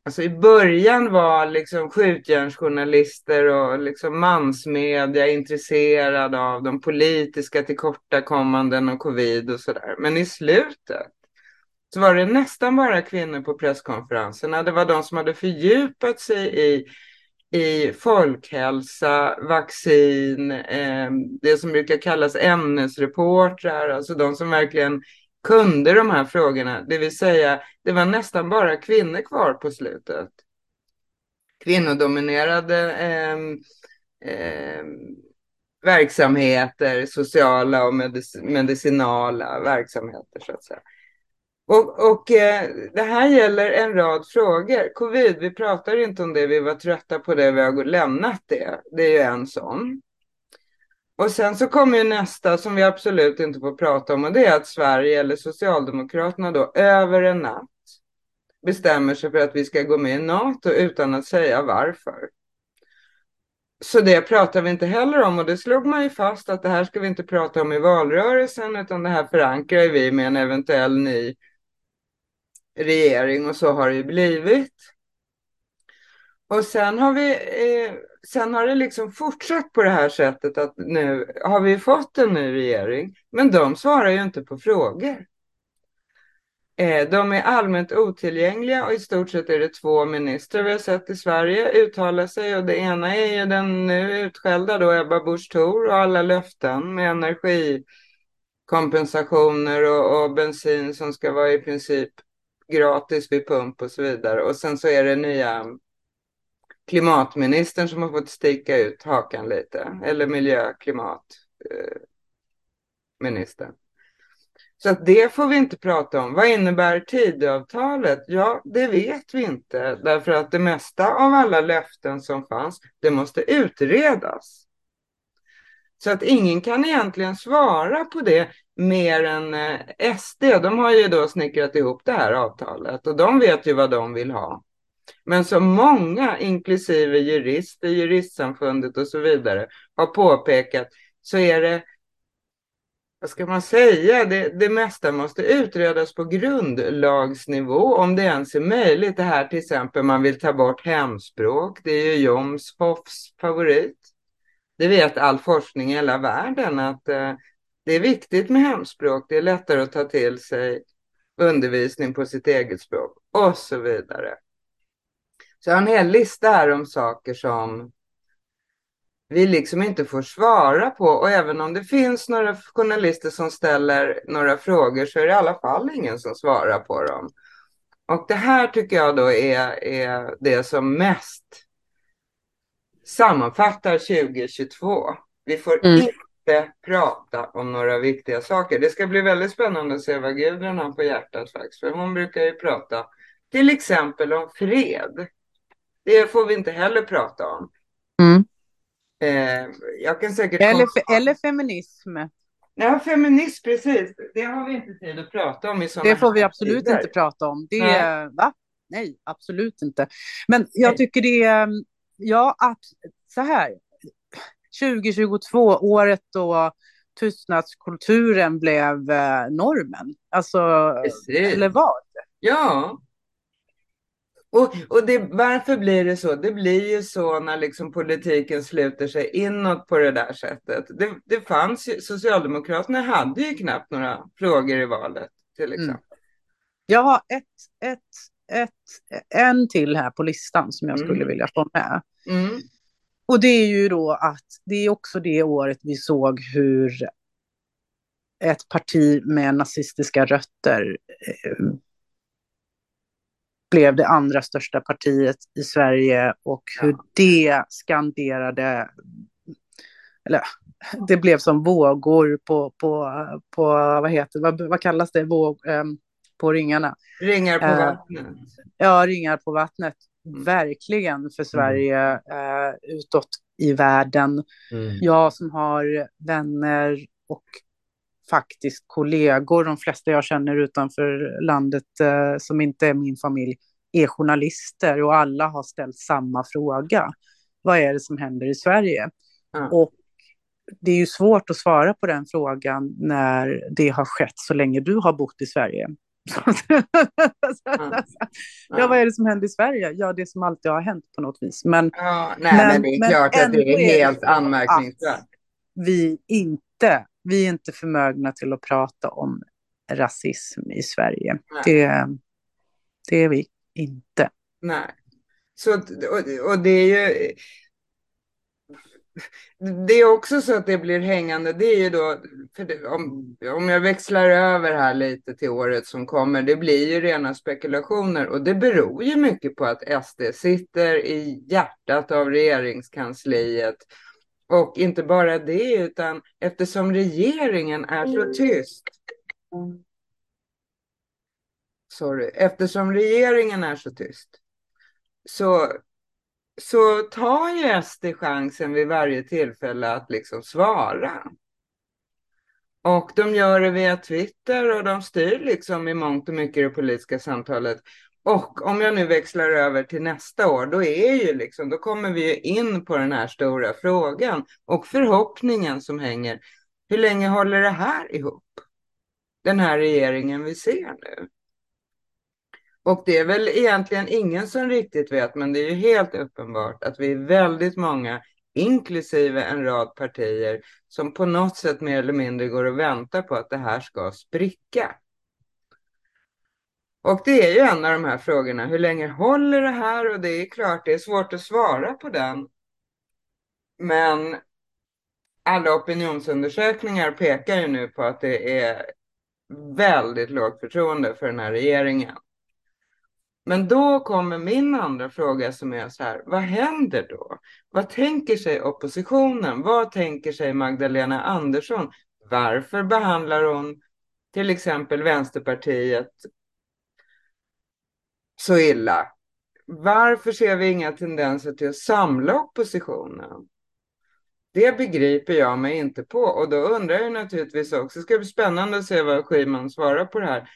Alltså i början var liksom skjutjärnsjournalister och liksom mansmedia intresserade av de politiska tillkortakommanden och covid och sådär. Men i slutet så var det nästan bara kvinnor på presskonferenserna. Det var de som hade fördjupat sig i i folkhälsa, vaccin, eh, det som brukar kallas ämnesreportrar, alltså de som verkligen kunde de här frågorna. Det vill säga, det var nästan bara kvinnor kvar på slutet. Kvinnodominerade eh, eh, verksamheter, sociala och medic medicinala verksamheter så att säga. Och, och eh, det här gäller en rad frågor. Covid, vi pratar inte om det, vi var trötta på det, vi har lämnat det. Det är ju en sån. Och sen så kommer ju nästa som vi absolut inte får prata om och det är att Sverige eller Socialdemokraterna då över en natt bestämmer sig för att vi ska gå med i NATO utan att säga varför. Så det pratar vi inte heller om och det slog man ju fast att det här ska vi inte prata om i valrörelsen utan det här förankrar vi med en eventuell ny regering och så har det ju blivit. Och sen har vi, eh, sen har det liksom fortsatt på det här sättet att nu har vi fått en ny regering, men de svarar ju inte på frågor. Eh, de är allmänt otillgängliga och i stort sett är det två ministrar vi har sett i Sverige uttala sig och det ena är ju den nu utskällda då Ebba Busch Thor och alla löften med energikompensationer och, och bensin som ska vara i princip gratis vid pump och så vidare. Och sen så är det nya klimatministern som har fått sticka ut hakan lite. Eller miljö, klimatministern. Eh, så att det får vi inte prata om. Vad innebär Tidöavtalet? Ja, det vet vi inte. Därför att det mesta av alla löften som fanns, det måste utredas. Så att ingen kan egentligen svara på det mer än eh, SD. De har ju då snickrat ihop det här avtalet och de vet ju vad de vill ha. Men som många, inklusive jurister, juristsamfundet och så vidare, har påpekat så är det, vad ska man säga, det, det mesta måste utredas på grundlagsnivå om det ens är möjligt. Det här till exempel, man vill ta bort hemspråk, det är ju Jomshofs favorit. Det vet all forskning i hela världen att eh, det är viktigt med hemspråk. Det är lättare att ta till sig undervisning på sitt eget språk och så vidare. Så jag har en hel lista här om saker som vi liksom inte får svara på. Och även om det finns några journalister som ställer några frågor så är det i alla fall ingen som svarar på dem. Och det här tycker jag då är, är det som mest sammanfattar 2022. Vi får mm. inte prata om några viktiga saker. Det ska bli väldigt spännande att se vad Gudrun har på hjärtat faktiskt. För hon brukar ju prata till exempel om fred. Det får vi inte heller prata om. Mm. Eh, jag kan säkert... Eller, fe eller feminism. Ja, feminism, precis. Det har vi inte tid att prata om i sådana Det får vi absolut tider. inte prata om. Det, Nej. va? Nej, absolut inte. Men jag Nej. tycker det är, ja, så här, 2022, året då tystnadskulturen blev eh, normen. Alltså, Precis. eller vad? Ja. Och, och det, varför blir det så? Det blir ju så när liksom politiken sluter sig inåt på det där sättet. Det, det fanns ju, Socialdemokraterna hade ju knappt några frågor i valet till Mm. exempel. Jag har ett, ett, ett, en till här på listan som jag skulle Mm. vilja få med. Mm. Och det är ju då att det är också det året vi såg hur ett parti med nazistiska rötter eh, blev det andra största partiet i Sverige och hur det skanderade, eller det blev som vågor på, på, på vad heter vad, vad kallas det, Våg, eh, på ringarna. Ringar på Eh, vattnet. Ja, ringar på vattnet. Mm. Verkligen för Sverige eh, utåt i världen. Mm. Jag som har vänner och faktiskt kollegor, de flesta jag känner utanför landet eh, som inte är min familj, är journalister och alla har ställt samma fråga. Vad är det som händer i Sverige? Ja. Och det är ju svårt att svara på den frågan när det har skett så länge du har bott i Sverige. ja, vad är det som händer i Sverige? Ja, det som alltid har hänt på något vis. Men Ja, nej, men, Men- det är men klart att det är helt anmärkningsvärt. vi inte, vi är inte förmögna till att prata om rasism i Sverige. Nej. Det, det är vi inte. Nej. Så, och, och det är ju... Det är också så att det blir hängande. Det är ju då, det, om, om jag växlar över här lite till året som kommer, det blir ju rena spekulationer och det beror ju mycket på att SD sitter i hjärtat av regeringskansliet. Och inte bara det, utan eftersom regeringen är så tyst. Sorry, eftersom regeringen är så tyst så, så tar ju SD chansen vid varje tillfälle att liksom svara. Och de gör det via Twitter och de styr liksom i mångt och mycket det politiska samtalet. Och om jag nu växlar över till nästa år, då är ju liksom, då kommer vi ju in på den här stora frågan och förhoppningen som hänger. Hur länge håller det här ihop? Den här regeringen vi ser nu. Och det är väl egentligen ingen som riktigt vet, men det är ju helt uppenbart att vi är väldigt många, inklusive en rad partier, som på något sätt mer eller mindre går och väntar på att det här ska spricka. Och det är ju en av de här frågorna, hur länge håller det här? Och det är klart, det är svårt att svara på den. Men alla opinionsundersökningar pekar ju nu på att det är väldigt lågt förtroende för den här regeringen. Men då kommer min andra fråga som är så här, vad händer då? Vad tänker sig oppositionen? Vad tänker sig Magdalena Andersson? Varför behandlar hon till exempel Vänsterpartiet så illa? Varför ser vi inga tendenser till att samla oppositionen? Det begriper jag mig inte på och då undrar jag naturligtvis också, det ska bli spännande att se vad Schyman svarar på det här.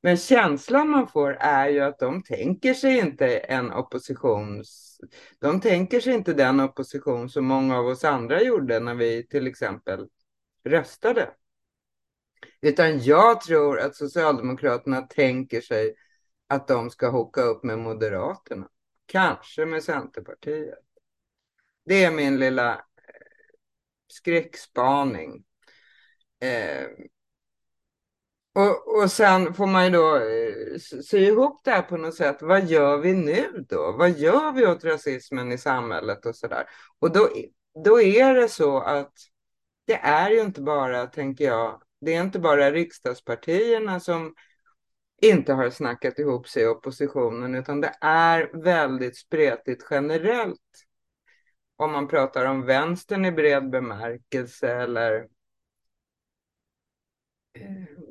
Men känslan man får är ju att de tänker sig inte en oppositions... De tänker sig inte den opposition som många av oss andra gjorde när vi till exempel röstade. Utan jag tror att Socialdemokraterna tänker sig att de ska hocka upp med Moderaterna. Kanske med Centerpartiet. Det är min lilla eh, skräckspaning. Eh, och, och sen får man ju då eh, sy ihop det här på något sätt. Vad gör vi nu då? Vad gör vi åt rasismen i samhället och sådär? Och då, då är det så att det är ju inte bara, tänker jag, det är inte bara riksdagspartierna som inte har snackat ihop sig i oppositionen, utan det är väldigt spretigt generellt. Om man pratar om vänstern i bred bemärkelse eller eh,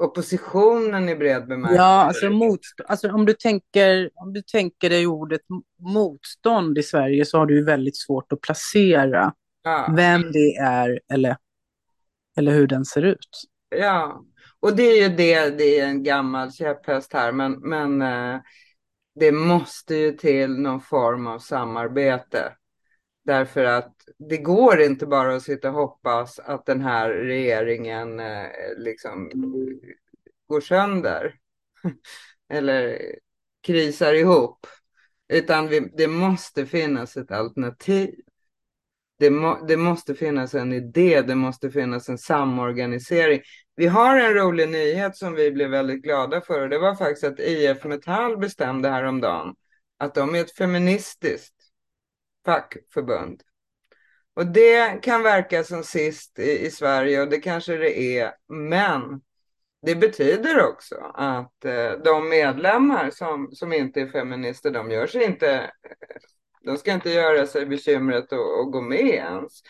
oppositionen i bred bemärkelse. Ja, alltså, motst- alltså om, du tänker, om du tänker dig ordet motstånd i Sverige så har du ju väldigt svårt att placera ja. vem det är eller, eller hur den ser ut. Ja, och det är ju det, det är en gammal käpphäst här, men, men eh, det måste ju till någon form av samarbete. Därför att det går inte bara att sitta och hoppas att den här regeringen eh, liksom går sönder. Eller krisar ihop. Utan vi, det måste finnas ett alternativ. Det, må, det, måste finnas en idé, det måste finnas en samorganisering. Vi har en rolig nyhet som vi blev väldigt glada för och det var faktiskt att IF Metall bestämde häromdagen att de är ett feministiskt fackförbund. Och det kan verka som sist i, i Sverige och det kanske det är, men det betyder också att eh, de medlemmar som, som inte är feminister, de gör sig inte, eh, de ska inte göra sig bekymret att gå med ens.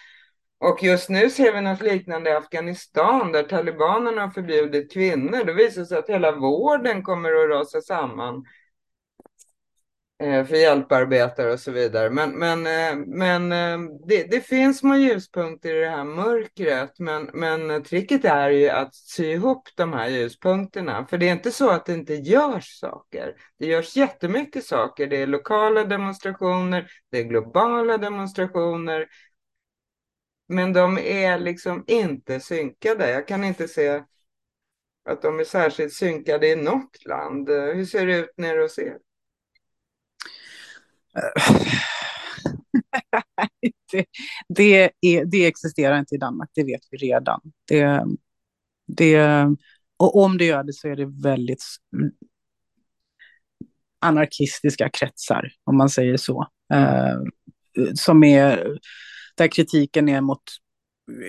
Och just nu ser vi något liknande i Afghanistan där talibanerna har förbjudit kvinnor. Det visar sig att hela vården kommer att rasa samman Eh, för hjälparbetare och så vidare. Men, men, eh, men eh, det, det, finns små ljuspunkter i det här mörkret. Men, men tricket är ju att sy ihop de här ljuspunkterna. För det är inte så att det inte görs saker. Det görs jättemycket saker. Det är lokala demonstrationer, det är globala demonstrationer. Men de är liksom inte synkade. Jag kan inte se att de är särskilt synkade i något land. Hur ser det ut nere hos er? Det, det, är, det existerar inte i Danmark, det vet vi redan. Det, det, och om det gör det så är det väldigt anarkistiska kretsar, om man säger så. Eh, som är, där kritiken är mot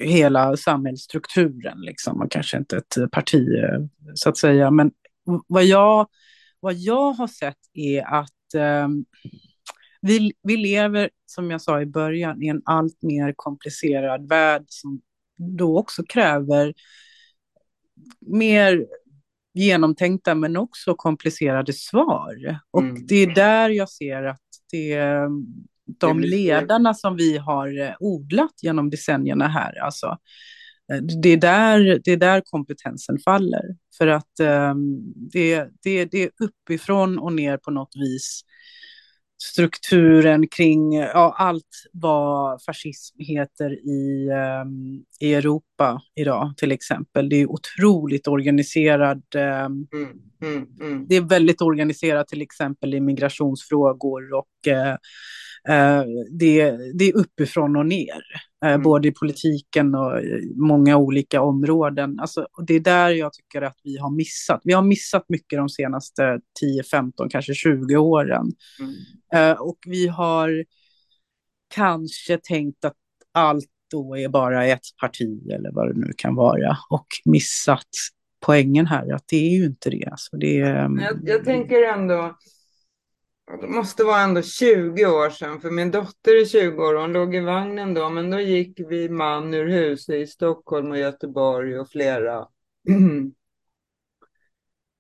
hela samhällsstrukturen, liksom. och kanske inte ett parti, eh, så att säga. Men vad jag, vad jag har sett är att eh, vi, vi lever, som jag sa i början, i en allt mer komplicerad värld som då också kräver mer genomtänkta men också komplicerade svar. Och mm. det är där jag ser att det, de ledarna som vi har odlat genom decennierna här, alltså, det är där, det är där kompetensen faller. För att um, det, det, det är uppifrån och ner på något vis strukturen kring ja, allt vad fascism heter i, um, i Europa idag till exempel. Det är otroligt organiserad. Um, mm, mm, mm. Det är väldigt organiserat till exempel i migrationsfrågor och uh, uh, det, det är uppifrån och ner. Uh, mm. både i politiken och i många olika områden. Alltså, det är där jag tycker att vi har missat. Vi har missat mycket de senaste 10, 15, kanske 20 åren. Mm. Eh, och vi har kanske tänkt att allt då är bara ett parti eller vad det nu kan vara och missat poängen här att det är ju inte det. Alltså det är, jag, jag tänker ändå, det måste vara ändå 20 år sedan, för min dotter är 20 år och hon låg i vagnen då, men då gick vi man ur huset i Stockholm och Göteborg och flera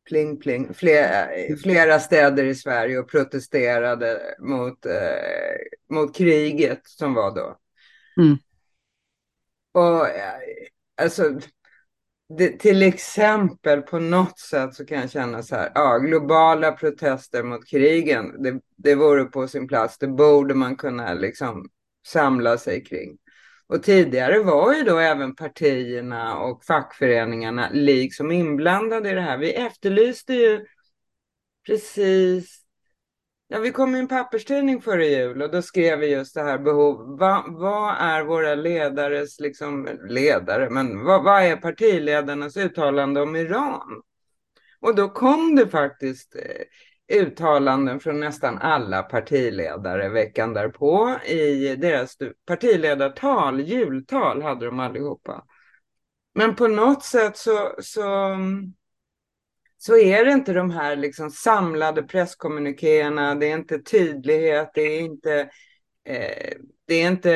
pling pling, flera, flera städer i Sverige och protesterade mot, eh, mot kriget som var då. Mm. Och eh, alltså, det, till exempel på något sätt så kan jag känna så här, ja, globala protester mot krigen, det, det vore på sin plats, det borde man kunna liksom samla sig kring. Och tidigare var ju då även partierna och fackföreningarna liksom inblandade i det här. Vi efterlyste ju precis Ja, vi kom i en papperstidning före jul och då skrev vi just det här behov. Va, vad är våra ledares, liksom ledare, men vad, vad är partiledarnas uttalande om Iran? Och då kom det faktiskt eh, uttalanden från nästan alla partiledare veckan därpå i deras partiledartal, jultal hade de allihopa. Men på något sätt så, så, mm, så är det inte de här liksom samlade presskommunikéerna, det är inte tydlighet, det är inte eh, det är inte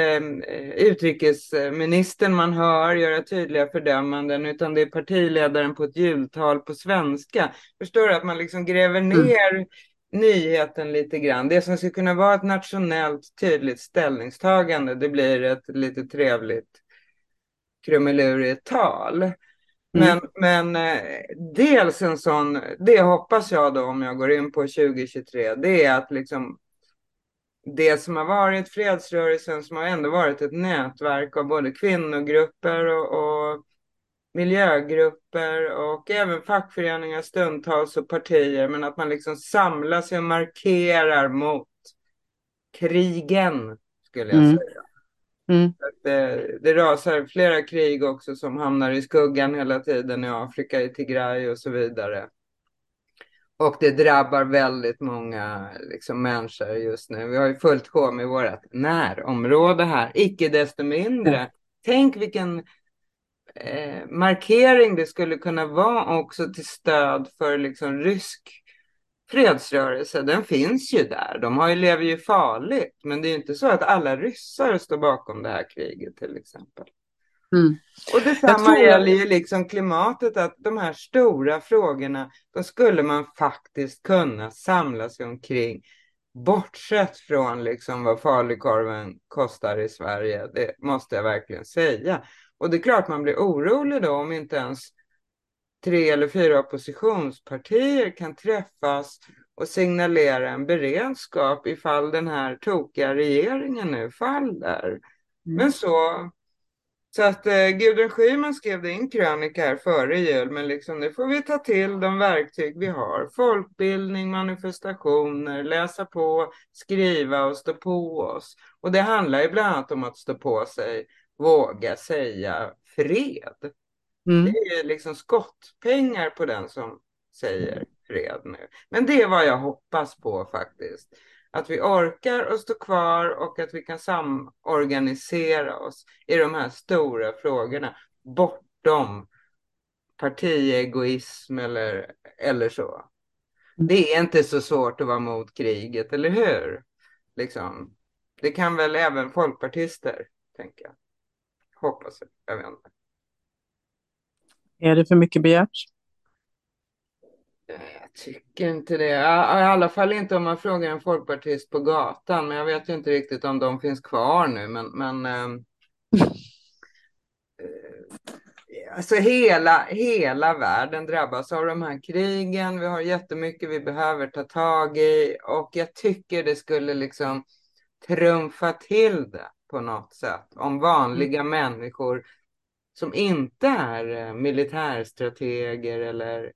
eh, utrikesministern man hör göra tydliga fördömanden utan det är partiledaren på ett jultal på svenska. Förstår du att man liksom gräver mm. ner mm. nyheten lite grann. Det som skulle kunna vara ett nationellt tydligt ställningstagande det blir ett lite trevligt krumelurigt tal. Men, mm. men eh, dels en sån, det hoppas jag då om jag går in på 2023, det är att liksom det som har varit fredsrörelsen som har ändå varit ett nätverk av både kvinnogrupper och, och miljögrupper och även fackföreningar stundtals och partier men att man liksom samlar sig och markerar mot krigen skulle jag mm. säga. Mm. Det, det rasar flera krig också som hamnar i skuggan hela tiden i Afrika, i Tigray och så vidare. Och det drabbar väldigt många liksom, människor just nu. Vi har ju fullt sjå med vårt närområde här. Icke desto mindre. Mm. Tänk vilken eh, markering det skulle kunna vara också till stöd för liksom, rysk fredsrörelse. Den finns ju där. De har ju, lever ju farligt. Men det är ju inte så att alla ryssar står bakom det här kriget till exempel. Mm. Och detsamma tror... gäller ju liksom klimatet, att de här stora frågorna, de skulle man faktiskt kunna samla sig omkring. Bortsett från liksom vad falukorven kostar i Sverige, det måste jag verkligen säga. Och det är klart man blir orolig då om inte ens tre eller fyra oppositionspartier kan träffas och signalera en beredskap ifall den här tokiga regeringen nu faller. Mm. Men så så att eh, Gudrun Schyman skrev det i en krönika här före jul, men liksom nu får vi ta till de verktyg vi har. Folkbildning, manifestationer, läsa på, skriva och stå på oss. Och det handlar ju bland annat om att stå på sig, våga säga fred. Mm. Det är liksom skottpengar på den som säger fred nu. Men det är vad jag hoppas på faktiskt att vi orkar och stå kvar och att vi kan samorganisera oss i de här stora frågorna bortom partiegoism eller, eller så. Mm. Det är inte så svårt att vara mot kriget, eller hur? Liksom. Det kan väl även folkpartister, tänker jag. Hoppas jag. Jag vet inte. Är det för mycket begärt? Jag tycker inte det. I alla fall inte om man frågar en folkpartist på gatan. Men jag vet ju inte riktigt om de finns kvar nu. Men, men äh, alltså hela, hela världen drabbas av de här krigen. Vi har jättemycket vi behöver ta tag i. Och jag tycker det skulle liksom trumfa till det på något sätt. Om vanliga mm. människor som inte är eh, militärstrateger eller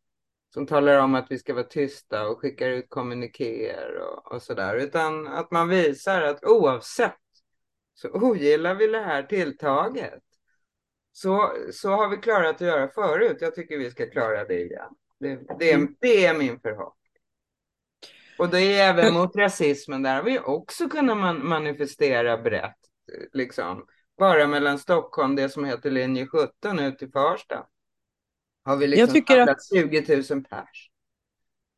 som talar om att vi ska vara tysta och skickar ut kommunikéer och, och sådär. Utan att man visar att oavsett så ogillar vi det här tilltaget. Så, så har vi klarat att göra förut. Jag tycker vi ska klara det igen. Det, det, är, mm. det är min förhoppning. Och det är även mot rasismen, där har vi också kunnat man manifestera brett. Liksom. Bara mellan Stockholm, det som heter linje 17, ut till Farsta har vi liksom jag tycker att 20 000 pers.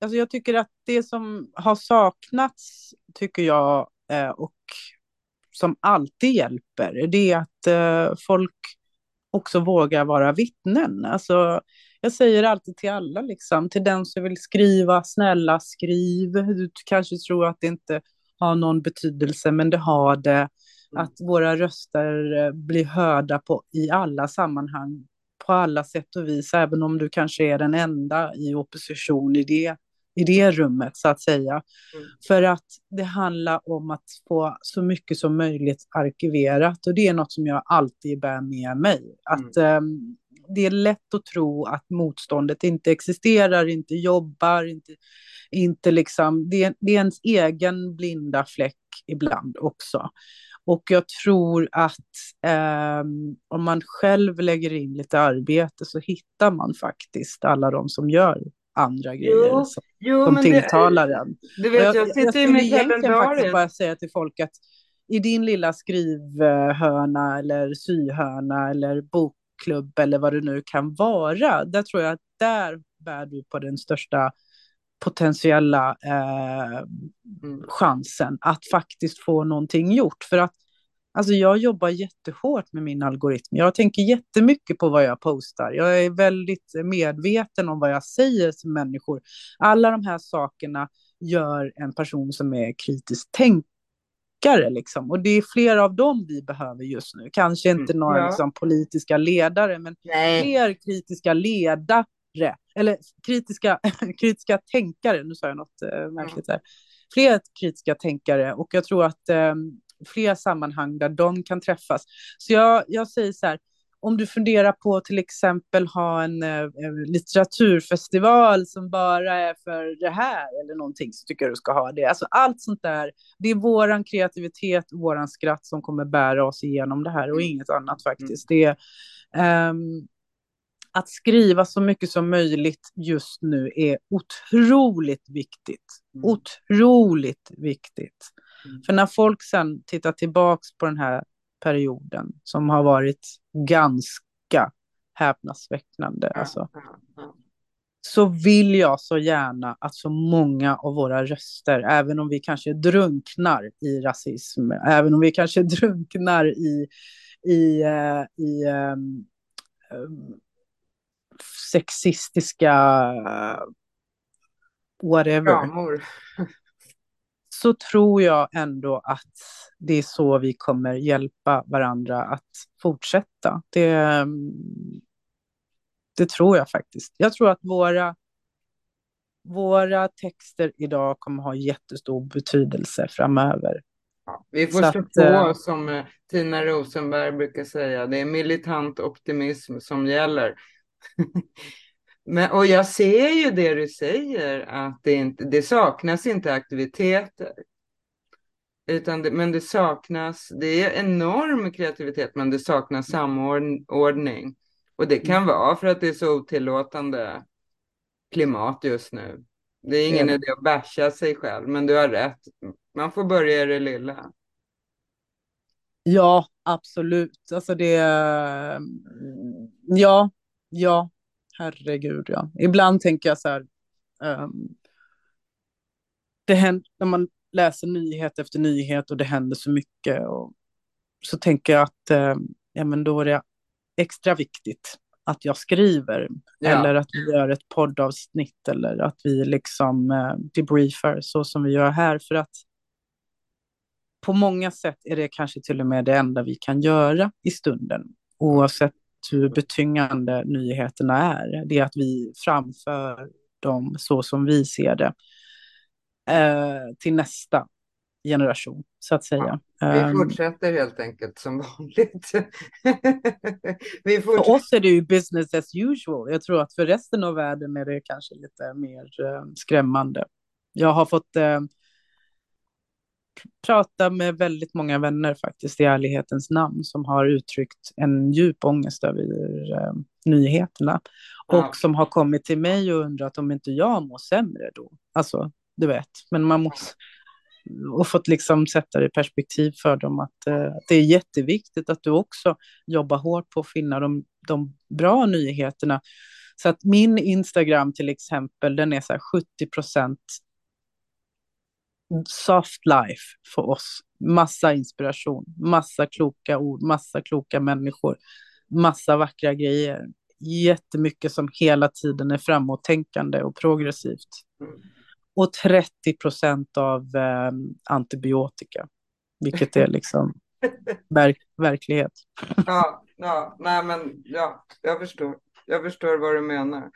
Alltså jag tycker att det som har saknats, tycker jag, eh, och som alltid hjälper, det är att eh, folk också vågar vara vittnen. Alltså, jag säger alltid till alla, liksom, till den som vill skriva, snälla skriv. Du kanske tror att det inte har någon betydelse, men det har det. Mm. Att våra röster eh, blir hörda på, i alla sammanhang på alla sätt och vis, även om du kanske är den enda i opposition i det, i det rummet, så att säga. Mm. För att det handlar om att få så mycket som möjligt arkiverat, och det är något som jag alltid bär med mig. Att mm. um, det är lätt att tro att motståndet inte existerar, inte jobbar, inte, inte liksom, det, det är ens egen blinda fläck ibland också. Och jag tror att eh, om man själv lägger in lite arbete så hittar man faktiskt alla de som gör andra grejer jo, som, jo, som tilltalar det, en. Du vet, jag, jag, skulle egentligen faktiskt bara säga till folk att i din lilla skrivhörna eller syhörna eller bokklubb eller vad det nu kan vara, där tror jag att där bär du på den största potentiella eh, chansen att faktiskt få någonting gjort. För att alltså jag jobbar jättehårt med min algoritm. Jag tänker jättemycket på vad jag postar. Jag är väldigt medveten om vad jag säger till människor. Alla de här sakerna gör en person som är kritiskt tänkare. Liksom. Och det är flera av dem vi behöver just nu. Kanske inte mm, några ja. liksom, politiska ledare, men Nej. fler kritiska ledare. Eller kritiska, kritiska tänkare, nu sa jag något äh, märkligt där. Fler kritiska tänkare och jag tror att äh, fler sammanhang där de kan träffas. Så jag, jag säger så här, om du funderar på till exempel ha en eh, litteraturfestival som bara är för det här eller någonting så tycker jag du ska ha det. Alltså allt sånt där, det är våran kreativitet, våran skratt som kommer bära oss igenom det här och mm. inget annat faktiskt. Det um, att skriva så mycket som möjligt just nu är otroligt viktigt. Mm. Otroligt viktigt. Mm. För när folk sen tittar tillbaks på den här perioden som har varit ganska häpnadsväckande, alltså, så vill jag så gärna att så många av våra röster, även om vi kanske drunknar i rasism, även om vi kanske drunknar i, i, uh, i um, um, sexistiska whatever. Ramor så tror jag ändå att det är så vi kommer hjälpa varandra att fortsätta. Det, det tror jag faktiskt. Jag tror att våra, våra texter idag kommer ha jättestor betydelse framöver. Ja, vi får stå på, äh, som eh, Tina Rosenberg brukar säga. Det är militant optimism som gäller. Men, och jag ser ju det du säger, att det, inte, det saknas inte aktiviteter. Utan det, men det saknas, det är enorm kreativitet, men det saknas samordning. Och det kan mm. vara för att det är så otillåtande klimat just nu. Det är ingen mm. idé att basha sig själv, men du har rätt. Man får börja i det lilla. Ja, absolut. Alltså det... Ja, ja, herregud ja. Ibland tänker jag så här, um, det händer, när man läser nyhet efter nyhet och det händer så mycket och så tänker jag att um, ja, men då är det extra viktigt att jag skriver ja. eller att vi gör ett poddavsnitt eller att vi liksom uh, debriefar så som vi gör här för att på många sätt är det kanske till och med det enda vi kan göra i stunden oavsett hur betyngande nyheterna är. Det är att vi framför dem så som vi ser det eh, till nästa generation, så att säga. Ja, vi ehm, fortsätter helt enkelt som vanligt. För oss är det ju business as usual. Jag tror att för resten av världen är det kanske lite mer eh, skrämmande. Jag har fått eh, prata med väldigt många vänner faktiskt i ärlighetens namn som har uttryckt en djup ångest över eh, nyheterna och ja. som har kommit till mig och undrat om inte jag mår sämre då. Alltså, du vet, men man måste och fått liksom sätta det i perspektiv för dem att eh, det är jätteviktigt att du också jobbar hårt på att finna de, de bra nyheterna. Så att min Instagram till exempel, den är så här 70 procent soft life för oss. Massa inspiration, massa kloka ord, massa kloka människor, massa vackra grejer. Jättemycket som hela tiden är framåttänkande och progressivt. Och 30 procent av eh, antibiotika, vilket är liksom verk verklighet. ja, ja, nej men ja, jag förstår. Jag förstår vad du menar.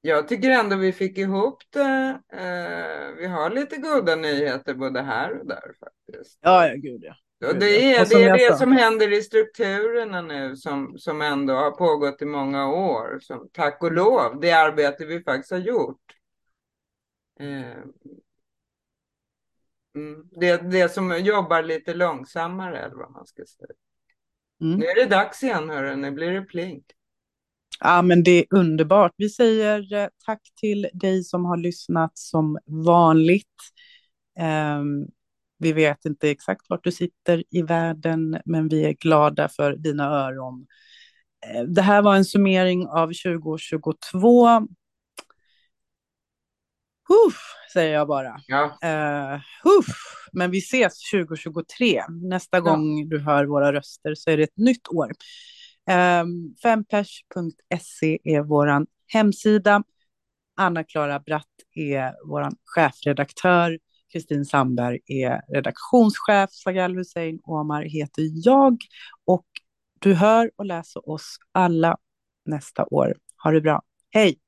Jag tycker ändå vi fick ihop det. Eh, vi har lite goda nyheter både här och där faktiskt. Ja, ja gud ja. Och det är det, är det som händer i strukturerna nu som, som ändå har pågått i många år. Som, tack och lov, det arbete vi faktiskt har gjort. Eh, mm, det, det som jobbar lite långsammare eller vad man ska säga. Mm. Nu är det dags igen hörru, nu blir det plink. Ja, men det är underbart. Vi säger eh, tack till dig som har lyssnat som vanligt. Um, vi vet inte exakt vart du sitter i världen, men vi är glada för dina öron. Eh, det här var en summering av 2022. Huff, säger jag bara. Ja. Uh, huff. Men vi ses 2023. Nästa ja. gång du hör våra röster så är det ett nytt år. Ehm, Fempers.se är vår hemsida. Anna-Klara Bratt är vår chefredaktör. Kristin Sandberg är redaktionschef. Sagal Hussein Omar heter jag. Och du hör och läser oss alla nästa år. Ha det bra. Hej!